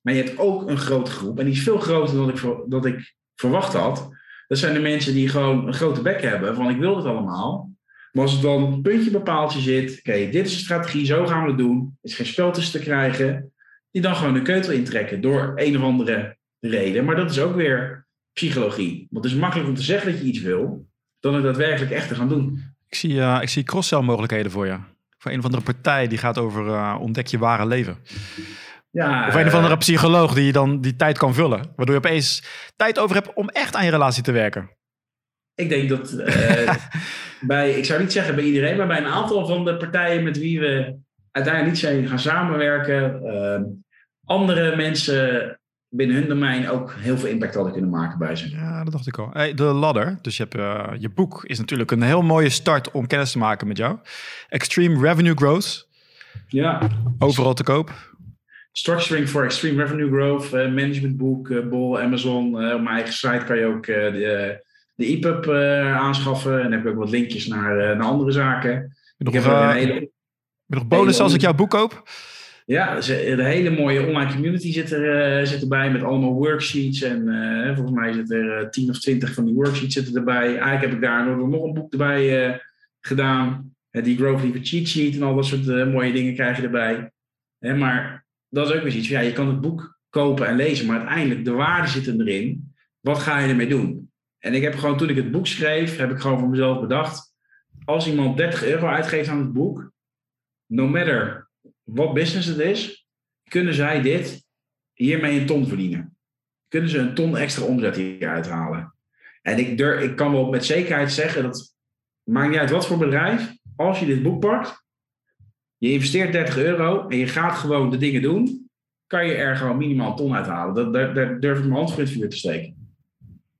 Maar je hebt ook een grote groep en die is veel groter dan ik, dat ik verwacht had. Dat zijn de mensen die gewoon een grote bek hebben van ik wil het allemaal. Maar als het dan puntje bepaaltje zit, oké, dit is de strategie, zo gaan we het doen. Is geen spel tussen te krijgen. Die dan gewoon de keutel intrekken door een of andere reden. Maar dat is ook weer psychologie. Want het is makkelijk om te zeggen dat je iets wil, dan het daadwerkelijk echt te gaan doen. Ik zie, uh, ik zie cross-sell mogelijkheden voor je. Voor een of andere partij die gaat over uh, ontdek je ware leven. Ja, of een of eh, andere psycholoog die je dan die tijd kan vullen. Waardoor je opeens tijd over hebt om echt aan je relatie te werken. Ik denk dat uh, bij, ik zou niet zeggen bij iedereen, maar bij een aantal van de partijen met wie we uiteindelijk niet zijn gaan samenwerken, uh, andere mensen binnen hun domein ook heel veel impact hadden kunnen maken bij ze. Ja, dat dacht ik al. Hey, de ladder, dus je, hebt, uh, je boek is natuurlijk een heel mooie start om kennis te maken met jou. Extreme Revenue Growth. Ja. Overal te koop. Structuring for Extreme Revenue Growth, uh, managementboek, uh, Bol, Amazon. op mijn eigen site kan je ook de de EPUB uh, aanschaffen. En dan heb ik ook wat linkjes naar, uh, naar andere zaken. Ik heb een hele, nog bonus als ik jouw boek koop? Ja, de hele mooie online community zit, er, zit erbij met allemaal worksheets. En volgens mij zit er tien of twintig van die worksheets zitten erbij. Eigenlijk heb ik daar nog een boek erbij gedaan. die Growth Lever Cheat Sheet en al dat soort mooie dingen krijg je erbij. maar dat is ook weer iets. Ja, je kan het boek kopen en lezen, maar uiteindelijk de waarde zit erin. Wat ga je ermee doen? En ik heb gewoon, toen ik het boek schreef, heb ik gewoon voor mezelf bedacht. Als iemand 30 euro uitgeeft aan het boek, no matter wat business het is, kunnen zij dit hiermee een ton verdienen. Kunnen ze een ton extra omzet hier uithalen. En ik, durf, ik kan wel met zekerheid zeggen dat, maakt niet uit wat voor bedrijf, als je dit boek pakt, je investeert 30 euro en je gaat gewoon de dingen doen, kan je er gewoon minimaal een ton uithalen. Daar, daar durf ik mijn hand voor het vuur te steken.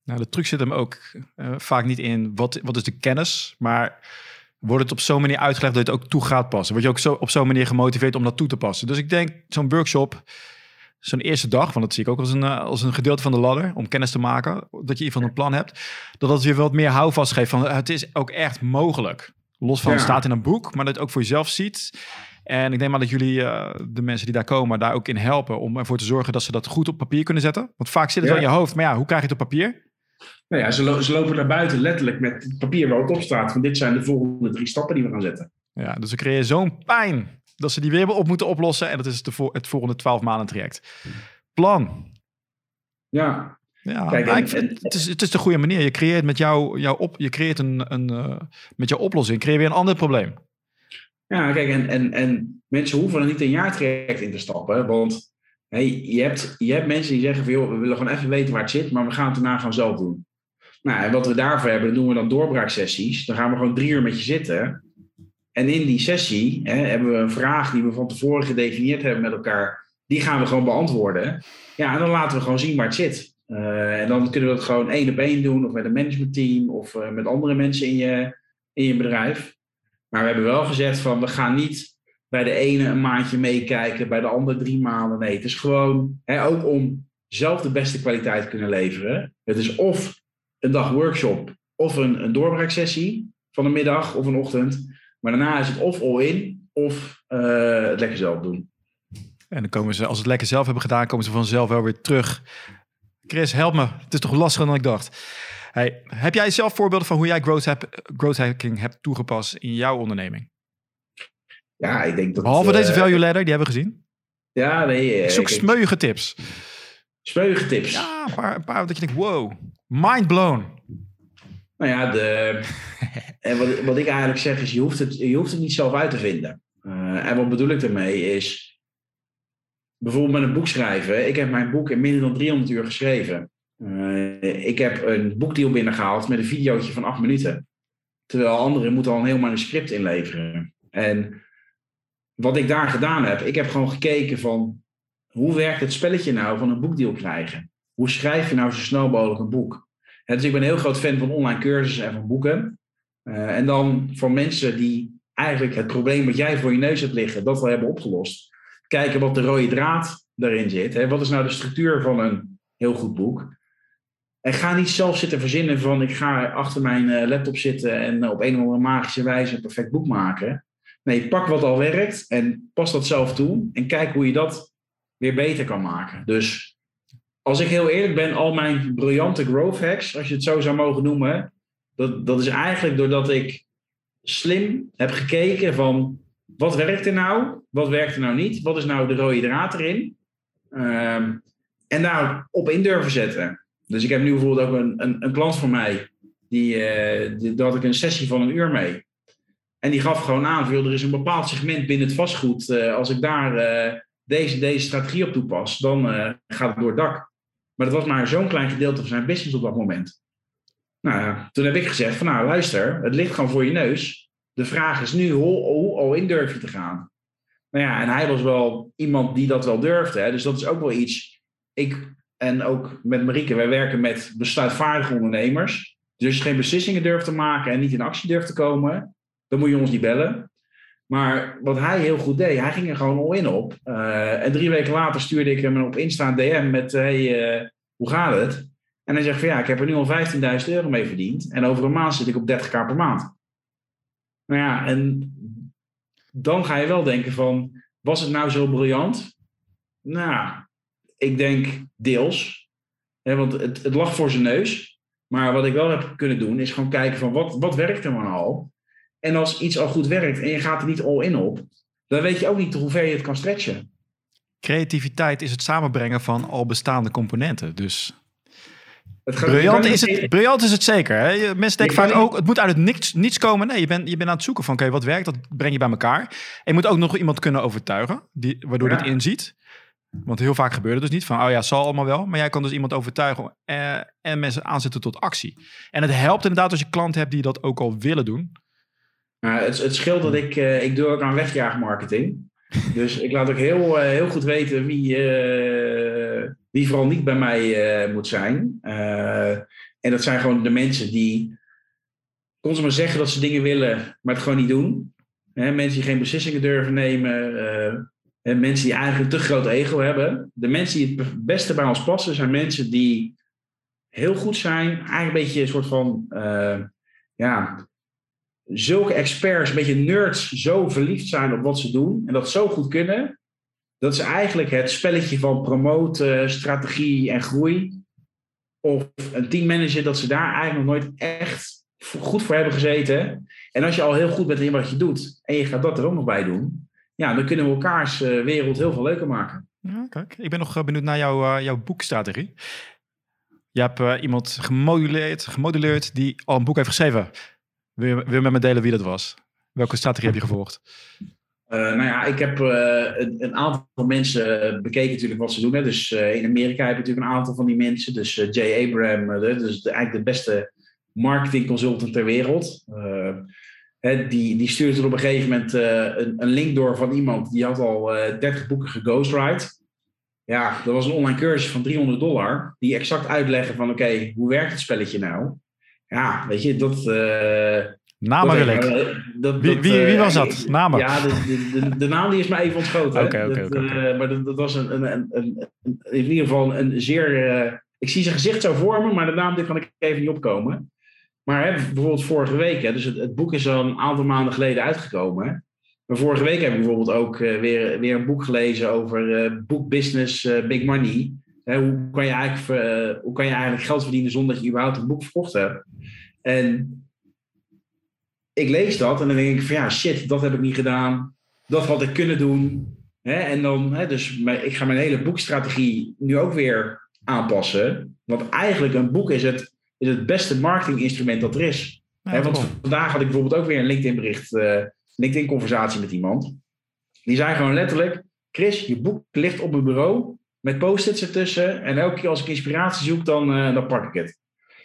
Nou, de truc zit hem ook uh, vaak niet in wat, wat is de kennis, maar wordt het op zo'n manier uitgelegd dat je het ook toe gaat passen. Word je ook zo, op zo'n manier gemotiveerd om dat toe te passen. Dus ik denk zo'n workshop, zo'n eerste dag, want dat zie ik ook als een, uh, als een gedeelte van de ladder, om kennis te maken, dat je in een plan hebt, dat dat je wat meer houvast geeft van het is ook echt mogelijk. Los van het staat in een boek, maar dat je het ook voor jezelf ziet. En ik denk maar dat jullie, uh, de mensen die daar komen, daar ook in helpen om ervoor te zorgen dat ze dat goed op papier kunnen zetten. Want vaak zit het wel in je hoofd, maar ja, hoe krijg je het op papier? Nou ja, ze, ze, lopen naar buiten letterlijk met het papier waar het op staat. Van dit zijn de volgende drie stappen die we gaan zetten. Ja, dus ze creëren zo'n pijn dat ze die weer op moeten oplossen. En dat is de, het volgende twaalf maanden traject. Plan. Ja. Ja, Kijk, het, is, het is de goede manier. Je creëert met jou, jou op, je creëert een, een uh, met jouw oplossing, creëer weer een ander probleem. Ja, kijk, en, en, en mensen hoeven er niet een jaartraject in te stappen. Want hey, je, hebt, je hebt mensen die zeggen van joh, we willen gewoon even weten waar het zit, maar we gaan het daarna gewoon zelf doen. Nou, en wat we daarvoor hebben, dat doen we dan doorbraaksessies. Dan gaan we gewoon drie uur met je zitten. En in die sessie hè, hebben we een vraag die we van tevoren gedefinieerd hebben met elkaar. Die gaan we gewoon beantwoorden. Ja, en dan laten we gewoon zien waar het zit. Uh, en dan kunnen we dat gewoon één op één doen, of met een managementteam, of uh, met andere mensen in je, in je bedrijf. Maar we hebben wel gezegd van, we gaan niet bij de ene een maandje meekijken, bij de andere drie maanden. Nee, het is gewoon hè, ook om zelf de beste kwaliteit te kunnen leveren. Het is of een dag workshop of een, een doorbraaksessie van een middag of een ochtend. Maar daarna is het of all-in of het lekker zelf doen. En dan komen ze, als ze het lekker zelf hebben gedaan, komen ze vanzelf wel weer terug. Chris, help me. Het is toch lastiger dan ik dacht. Hey, heb jij zelf voorbeelden van hoe jij growth, heb, growth hacking hebt toegepast in jouw onderneming? Ja, ik denk dat... Behalve deze value ladder, die hebben we gezien. Ja, nee. Ik zoek smeuïge tips. Smeuïge tips. Ja, een paar, een paar dat je denkt, wow, mind blown. Nou ja, de, en wat, wat ik eigenlijk zeg is, je hoeft het, je hoeft het niet zelf uit te vinden. Uh, en wat bedoel ik daarmee is, bijvoorbeeld met een boek schrijven. Ik heb mijn boek in minder dan 300 uur geschreven. Uh, ik heb een boekdeal binnengehaald met een videootje van 8 minuten. Terwijl anderen moeten al een heel manuscript inleveren. En wat ik daar gedaan heb, ik heb gewoon gekeken van hoe werkt het spelletje nou van een boekdeal krijgen? Hoe schrijf je nou zo snel mogelijk een boek? Dus ik ben een heel groot fan van online cursussen en van boeken. Uh, en dan voor mensen die eigenlijk het probleem wat jij voor je neus hebt liggen, dat wel hebben opgelost. Kijken wat de rode draad daarin zit. Hè? Wat is nou de structuur van een heel goed boek? En ga niet zelf zitten verzinnen van ik ga achter mijn uh, laptop zitten en op een of andere magische wijze een perfect boek maken. Nee, pak wat al werkt en pas dat zelf toe en kijk hoe je dat weer beter kan maken. Dus als ik heel eerlijk ben, al mijn briljante growth hacks, als je het zo zou mogen noemen, dat, dat is eigenlijk doordat ik slim heb gekeken van wat werkt er nou, wat werkt er nou niet, wat is nou de rode draad erin. Um, en daar op in durven zetten. Dus ik heb nu bijvoorbeeld ook een, een, een klant van mij, die, uh, die, daar had ik een sessie van een uur mee. En die gaf gewoon aan, er is een bepaald segment binnen het vastgoed. Uh, als ik daar uh, deze, deze strategie op toepas, dan gaat het door het dak. Maar dat was maar zo'n klein gedeelte van zijn business op dat moment. Nou ja, toen heb ik gezegd van nou luister, het ligt gewoon voor je neus. De vraag is nu, hoe, hoe al in durf je te gaan? Nou ja, en hij was wel iemand die dat wel durfde. Hè? Dus dat is ook wel iets. Ik en ook met Marieke, wij werken met besluitvaardige ondernemers. Dus als je geen beslissingen durft te maken en niet in actie durft te komen, dan moet je ons niet bellen. Maar wat hij heel goed deed, hij ging er gewoon al in op. Uh, en drie weken later stuurde ik hem op Insta DM met: hey, uh, hoe gaat het? En hij zegt van ja, ik heb er nu al 15.000 euro mee verdiend. En over een maand zit ik op 30k per maand. Nou ja, en dan ga je wel denken van, was het nou zo briljant? Nou, ik denk deels. Hè, want het, lag voor zijn neus. Maar wat ik wel heb kunnen doen, is gewoon kijken van wat, wat werkt er maar al? En als iets al goed werkt en je gaat er niet all in op, dan weet je ook niet hoe ver je het kan stretchen. Creativiteit is het samenbrengen van al bestaande componenten. Dus het briljant, is het, briljant is het zeker. Hè? Mensen denken vaak ook, het moet uit het niets, niets komen. Nee, je bent, je bent aan het zoeken van, oké, wat werkt? Dat breng je bij elkaar. En je moet ook nog iemand kunnen overtuigen, die, waardoor ja. dit inziet. Want heel vaak gebeurt het dus niet van, oh ja, zal allemaal wel. Maar jij kan dus iemand overtuigen eh, en mensen aanzetten tot actie. En het helpt inderdaad als je klanten hebt die dat ook al willen doen. Het, het scheelt dat ik, uh, ik doe ook aan wegjaagmarketing. Dus ik laat ook heel, uh, heel goed weten wie, uh, wie vooral niet bij mij moet zijn. en dat zijn gewoon de mensen die, ze maar zeggen dat ze dingen willen, maar het gewoon niet doen. Mensen die geen beslissingen durven nemen. En mensen die eigenlijk een te groot ego hebben. De mensen die het beste bij ons passen zijn mensen die heel goed zijn. Eigenlijk een beetje een soort van, uh, ja, zulke experts, een beetje nerds, zo verliefd zijn op wat ze doen. En dat zo goed kunnen. Dat ze eigenlijk het spelletje van promoten, strategie en groei. Of een teammanager, dat ze daar eigenlijk nog nooit echt goed voor hebben gezeten. En als je al heel goed bent in wat je doet. En je gaat dat er ook nog bij doen ja, dan kunnen we elkaars uh, wereld heel veel leuker maken. Ja, kijk. Ik ben nog uh, benieuwd naar jouw, uh, jouw boekstrategie. Je hebt iemand gemoduleerd, gemoduleerd die al een boek heeft geschreven. Wil je, met me delen wie dat was? Welke strategie heb je gevolgd? nou ja, ik heb een, een, aantal mensen bekeken natuurlijk wat ze doen. Hè. Dus in Amerika heb je natuurlijk een aantal van die mensen. Dus Jay Abraham, dus de, eigenlijk de beste marketing consultant ter wereld die, die stuurde op een gegeven moment een, een, link door van iemand die had al uh, eh, 30 boeken geghostwrite. Ja, dat was een online cursus van 300 dollar. Die exact uitleggen van oké, hoe werkt het spelletje nou? Ja, weet je, dat... Uh, Namen wil ik. Dat, wie, wie, wie, was dat? Namen? Ja, de, de, de, naam die is me even ontschoten. Oké, oké, oké. Maar dat, dat was een, een, een, een, in ieder geval een zeer... ik zie zijn gezicht zo voor me, maar de naam die kan ik even niet opkomen. Maar hè, bijvoorbeeld vorige week, hè, dus het, het, boek is al een aantal maanden geleden uitgekomen. Maar vorige week heb ik bijvoorbeeld ook uh, weer, weer een boek gelezen over uh, boekbusiness, big money. Hè, hoe, kan je eigenlijk, hoe kan je eigenlijk geld verdienen zonder dat je überhaupt een boek verkocht hebt? En ik lees dat en dan denk ik van ja, shit, dat heb ik niet gedaan. Dat had ik kunnen doen. Hè? En dan, hè, dus ik ga mijn hele boekstrategie nu ook weer aanpassen. Want eigenlijk een boek is het, is het beste marketinginstrument dat er is. hè? Want vandaag had ik bijvoorbeeld ook weer een LinkedIn bericht, uh, LinkedIn conversatie met iemand. Die zei gewoon letterlijk, Chris, je boek ligt op mijn bureau met post-its ertussen. En elke keer als ik inspiratie zoek, dan, uh, dan pak ik het.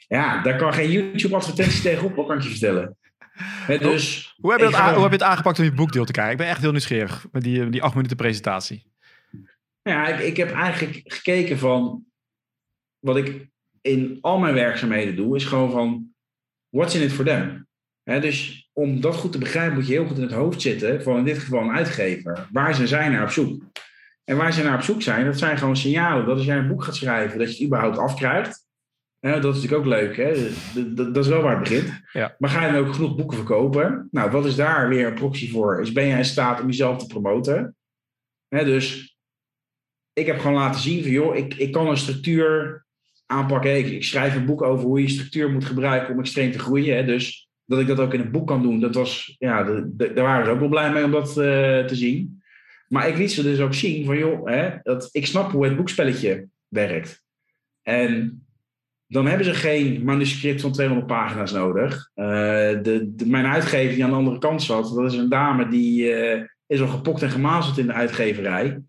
Ja, daar kan geen YouTube-advertentie tegenop, wat kan ik je vertellen. dus, hoe, heb je hoe heb je het aangepakt om je boekdeel te krijgen? Ik ben echt heel nieuwsgierig met die, die acht minuten presentatie. Ja, ik, ik heb eigenlijk gekeken van wat ik in al mijn werkzaamheden doe, is gewoon van what's in it for them? dus om dat goed te begrijpen, moet je heel goed in het hoofd zitten van in dit geval een uitgever. Waar zijn zij naar op zoek? En waar ze naar op zoek zijn, dat zijn gewoon signalen dat als jij een boek gaat schrijven, dat je het überhaupt afkrijgt. Ja, dat is natuurlijk ook leuk. Hè? Dat, dat, is wel waar het begint. Ja. Maar ga je dan ook genoeg boeken verkopen? Nou, wat is daar weer een proxy voor? Is ben jij in staat om jezelf te promoten? Hè, dus ik heb gewoon laten zien van, joh, ik, ik kan een structuur aanpakken. Ik, ik, schrijf een boek over hoe je structuur moet gebruiken om extreem te groeien. Hè? Dus dat ik dat ook in een boek kan doen, dat was, ja, daar waren ze ook wel blij mee om dat uh, te zien. Maar ik liet ze dus ook zien van, joh, hè, dat ik snap hoe het boekspelletje werkt. En dan hebben ze geen manuscript van 200 pagina's nodig. Uh, de, mijn uitgever die aan de andere kant zat, dat is een dame die uh, is al gepokt en gemazeld in de uitgeverij.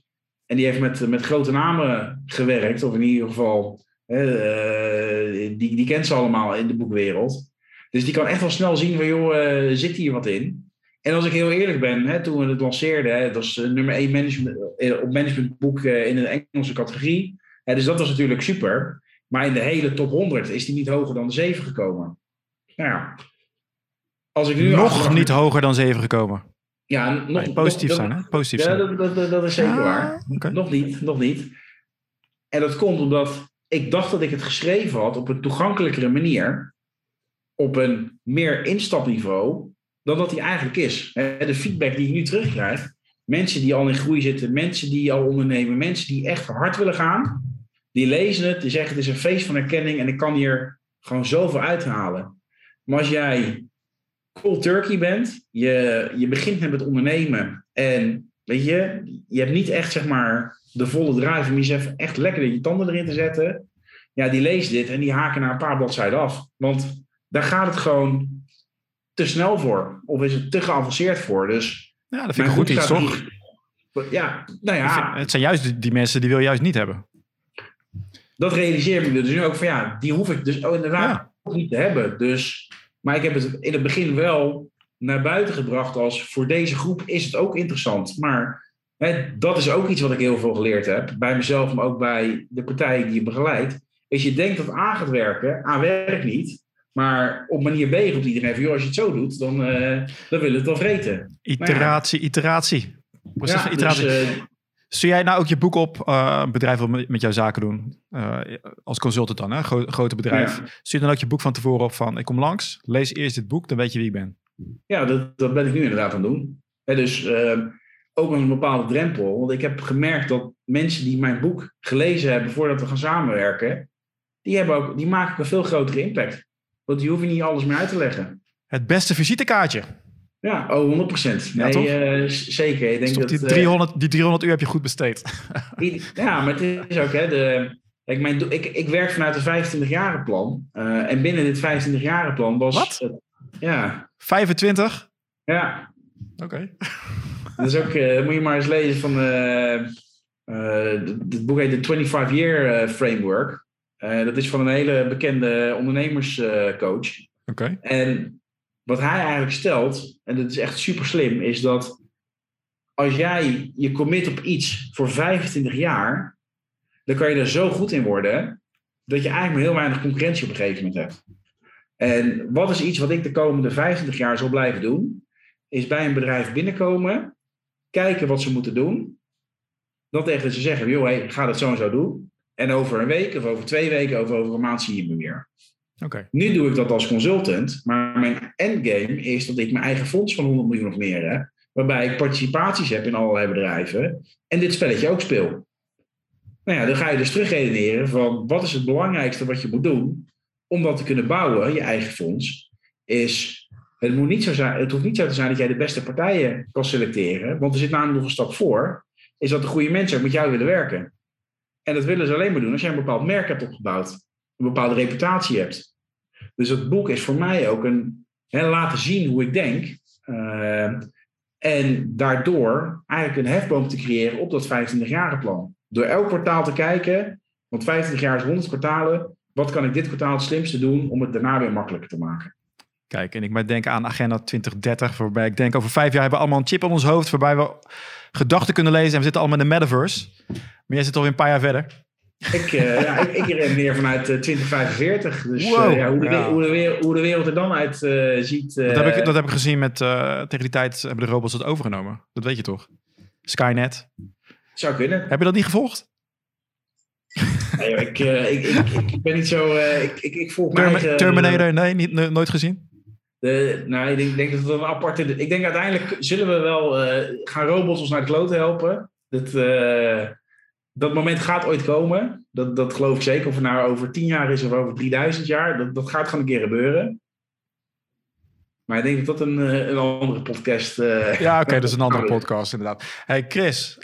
En die heeft met, met grote namen gewerkt, of in ieder geval, uh, die, die kent ze allemaal in de boekwereld. Dus die kan echt wel snel zien van, joh, zit hier wat in? En als ik heel eerlijk ben, hè, toen we het lanceerden, hè, dat was nummer 1 management, op managementboek in de Engelse categorie. Hè, dus dat was natuurlijk super. Maar in de hele top 100 is hij niet hoger dan de 7 gekomen. Nou ja, als ik nu nog niet hoger dan 7 gekomen. Ja, nog, positief nog, zijn, hè? Positief ja, zijn. Dat, dat, dat, is zeker ah, waar. Nog niet, nog niet. En dat komt omdat ik dacht dat ik het geschreven had op een toegankelijkere manier, op een meer instapniveau, dan dat hij eigenlijk is. De feedback die ik nu terugkrijg, mensen die al in groei zitten, mensen die al ondernemen, mensen die echt hard willen gaan, die lezen het, die zeggen het is een feest van erkenning en ik kan hier gewoon zoveel uithalen. Maar als jij cold turkey bent, je, je begint met het ondernemen en weet je, je hebt niet echt zeg maar de volle drive om jezelf echt lekker je tanden erin te zetten. Ja, die lezen dit en die haken na een paar bladzijden af. Want daar gaat het gewoon te snel voor. Of is het te geavanceerd voor. Dus ja, dat vind ik goed iets, toch? Ja, nou ja. het zijn juist die mensen die wil je juist niet hebben dat realiseer ik me dus nu ook van ja, die hoef ik dus oh, inderdaad niet te hebben. Dus, maar ik heb het in het begin wel naar buiten gebracht als voor deze groep is het ook interessant. Maar hè, dat is ook iets wat ik heel veel geleerd heb. Bij mezelf, maar ook bij de partijen die je begeleidt. Is je denkt dat A gaat werken, A werkt niet. Maar op manier B roept iedereen van, joh, als je het zo doet, dan, uh, dan wil het wel vreten. Iteratie, iteratie. Proces ja, iteratie. Dus, uh, Stuur jij nou ook je boek op, uh, bedrijf wil met jouw zaken doen, uh, als consultant dan, hè? grote bedrijf. Ja. Stuur dan ook je boek van tevoren op van, ik kom langs, lees eerst dit boek, dan weet je wie ik ben. Ja, dat, dat ben ik nu inderdaad aan het doen. Dus uh, ook een bepaalde drempel, want ik heb gemerkt dat mensen die mijn boek gelezen hebben voordat we gaan samenwerken, die, hebben ook, die maken ook een veel grotere impact. Want die hoef je niet alles meer uit te leggen. Het beste visitekaartje. Ja, oh, 100%. Nee, ja, uh, zeker. Ik denk dat, die, 300, uh, die 300 uur heb je goed besteed. ja, maar het is ook, hè, de, ik, mijn, ik, ik werk vanuit een 25-jaren plan. Uh, en binnen dit 25-jaren plan was... Wat? ja. 25? Ja. Oké. Okay. Dat is ook, moet je maar eens lezen van... het boek heet de 25-year Framework. Dat is van een hele bekende ondernemerscoach. Oké. En wat hij eigenlijk stelt, en dat is echt super slim, is dat als jij je commit op iets voor 25 jaar, dan kan je er zo goed in worden dat je eigenlijk maar heel weinig concurrentie op een gegeven moment hebt. En wat is iets wat ik de komende 25 jaar zal blijven doen? Is bij een bedrijf binnenkomen, kijken wat ze moeten doen. Dan tegen ze zeggen, joh, hey, ga dat zo en zo doen. En over een week of over twee weken of over een maand zie je me weer. Nu doe ik dat als consultant, maar mijn endgame is dat ik mijn eigen fonds van 100 miljoen of meer heb, waarbij ik participaties heb in allerlei bedrijven en dit spelletje ook speel. Nou ja, dan ga je dus terugredeneren van wat is het belangrijkste wat je moet doen om dat te kunnen bouwen, je eigen fonds, is het, moet niet zo zijn, het hoeft niet zo te zijn dat jij de beste partijen kan selecteren, want er zit namelijk nog een stap voor, is dat de goede mensen ook met jou willen werken. En dat willen ze alleen maar doen als jij een bepaald merk hebt opgebouwd, een bepaalde reputatie hebt. Dus het boek is voor mij ook een laten zien hoe ik denk. Uh, en daardoor eigenlijk een hefboom te creëren op dat 25-jarige plan. Door elk kwartaal te kijken, want 25 jaar is 100 kwartalen. Wat kan ik dit kwartaal het slimste doen om het daarna weer makkelijker te maken? Kijk, en ik maar denk aan Agenda 2030, waarbij ik denk over vijf jaar hebben we allemaal een chip op ons hoofd, waarbij we gedachten kunnen lezen en we zitten allemaal in de metaverse. Maar jij zit al een paar jaar verder. Ik, uh, ja, ik, ik ren meer vanuit uh, 2045. Dus wow. uh, ja, hoe, de, ja. Hoe, de wereld, hoe, de, wereld er dan uit ziet. dat, heb ik, dat heb ik gezien met, tegen die tijd hebben de robots het overgenomen. Dat weet je toch? Skynet. Zou kunnen. Heb je dat niet gevolgd? Nee, ik, ik, ik, ik, ben niet zo. ik, ik, ik volg Term mij, Terminator, nee, niet, nooit gezien? De, nou, ik denk, denk dat het een aparte. Ik denk uiteindelijk zullen we wel. gaan robots ons naar de klote helpen. Dat dat moment gaat ooit komen. Dat, dat geloof ik zeker. Of het nou over tien jaar is of over 3000 jaar. Dat, dat gaat gewoon een keer gebeuren. Maar ik denk dat dat een, eh, een andere podcast... Uh, ja, oké. Okay, dat is een andere podcast inderdaad. Hey Chris,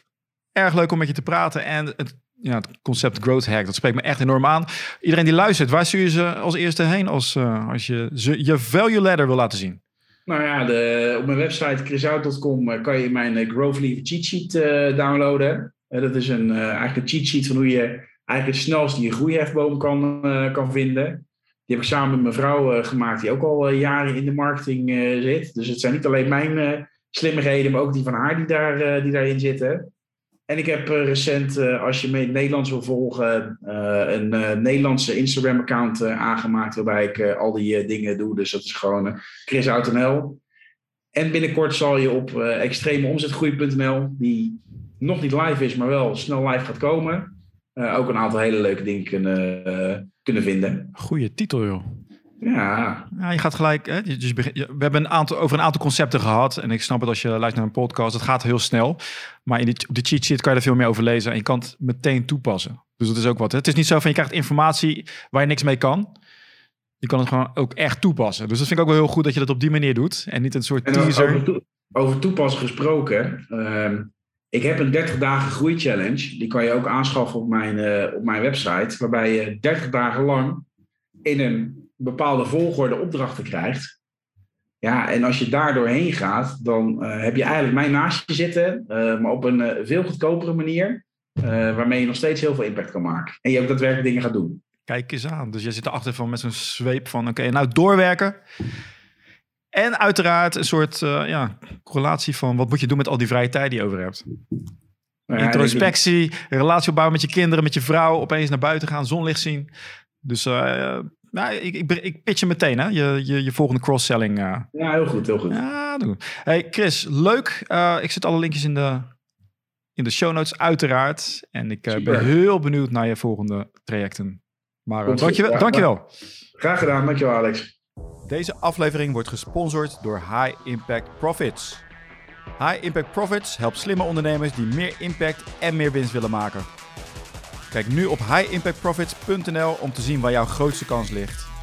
erg leuk om met je te praten. En het, ja, het concept Growth Hack, dat spreekt me echt enorm aan. Iedereen die luistert, waar stuur je ze als eerste heen als, uh, als je je value ladder wil laten zien? Nou ja, de, op mijn website chrisout.com kan je mijn Growth Lever cheat sheet downloaden dat is een, eigenlijk een cheat sheet van hoe je eigenlijk het snelst je groeihefboom kan, kan vinden. Die heb ik samen met mijn vrouw gemaakt, die ook al jaren in de marketing zit. Dus het zijn niet alleen mijn slimmigheden, maar ook die van haar die, daar, die daarin zitten. En ik heb recent, als je me Nederlands wil volgen, een Nederlandse Instagram-account aangemaakt waarbij ik al die dingen doe. Dus dat is gewoon Chris Autonel. En binnenkort zal je op extremeomzetgroei.nl, die nog niet live is, maar wel snel live gaat komen. Ook een aantal hele leuke dingen kunnen, kunnen vinden. Goeie titel, joh. Ja. ja. Je gaat gelijk. Hè? Dus we hebben een aantal, over een aantal concepten gehad. En ik snap het als je luistert naar een podcast. Het gaat heel snel. Maar in de, op de cheat sheet kan je er veel meer over lezen. En je kan het meteen toepassen. Dus dat is ook wat. Hè? Het is niet zo van je krijgt informatie waar je niks mee kan. Je kan het gewoon ook echt toepassen. Dus dat vind ik ook wel heel goed dat je dat op die manier doet. En niet een soort teaser. Over, to over toepassen gesproken. Uh, ik heb een 30 dagen groei challenge. Die kan je ook aanschaffen op mijn, uh, op mijn website. Waarbij je 30 dagen lang in een bepaalde volgorde opdrachten krijgt. Ja, en als je daar doorheen gaat, dan uh, heb je eigenlijk mij naast je zitten. Uh, maar op een veel goedkopere manier. waarmee je nog steeds heel veel impact kan maken. En je ook daadwerkelijk dingen gaat doen. Kijk eens aan. Dus je zit erachter van met zo'n zweep van oké, okay, nou doorwerken. En uiteraard een soort ja, correlatie van wat moet je doen met al die vrije tijd die je over hebt. Nou ja, Introspectie, relatie opbouwen met je kinderen, met je vrouw, opeens naar buiten gaan, zonlicht zien. Dus uh, nou, ik, ik, ik pitch je meteen, hè? Je, je, je volgende cross-selling. Uh. Ja, heel goed, heel goed. Ja, doen. Hey Chris, leuk. ik zet alle linkjes in de, in de show notes, uiteraard. En ik ben heel benieuwd naar je volgende trajecten. Maar dankjewel, ja, dankjewel. Graag gedaan, dankjewel Alex. Deze aflevering wordt gesponsord door High Impact Profits. High Impact Profits helpt slimme ondernemers die meer impact en meer winst willen maken. Kijk nu op highimpactprofits.nl om te zien waar jouw grootste kans ligt.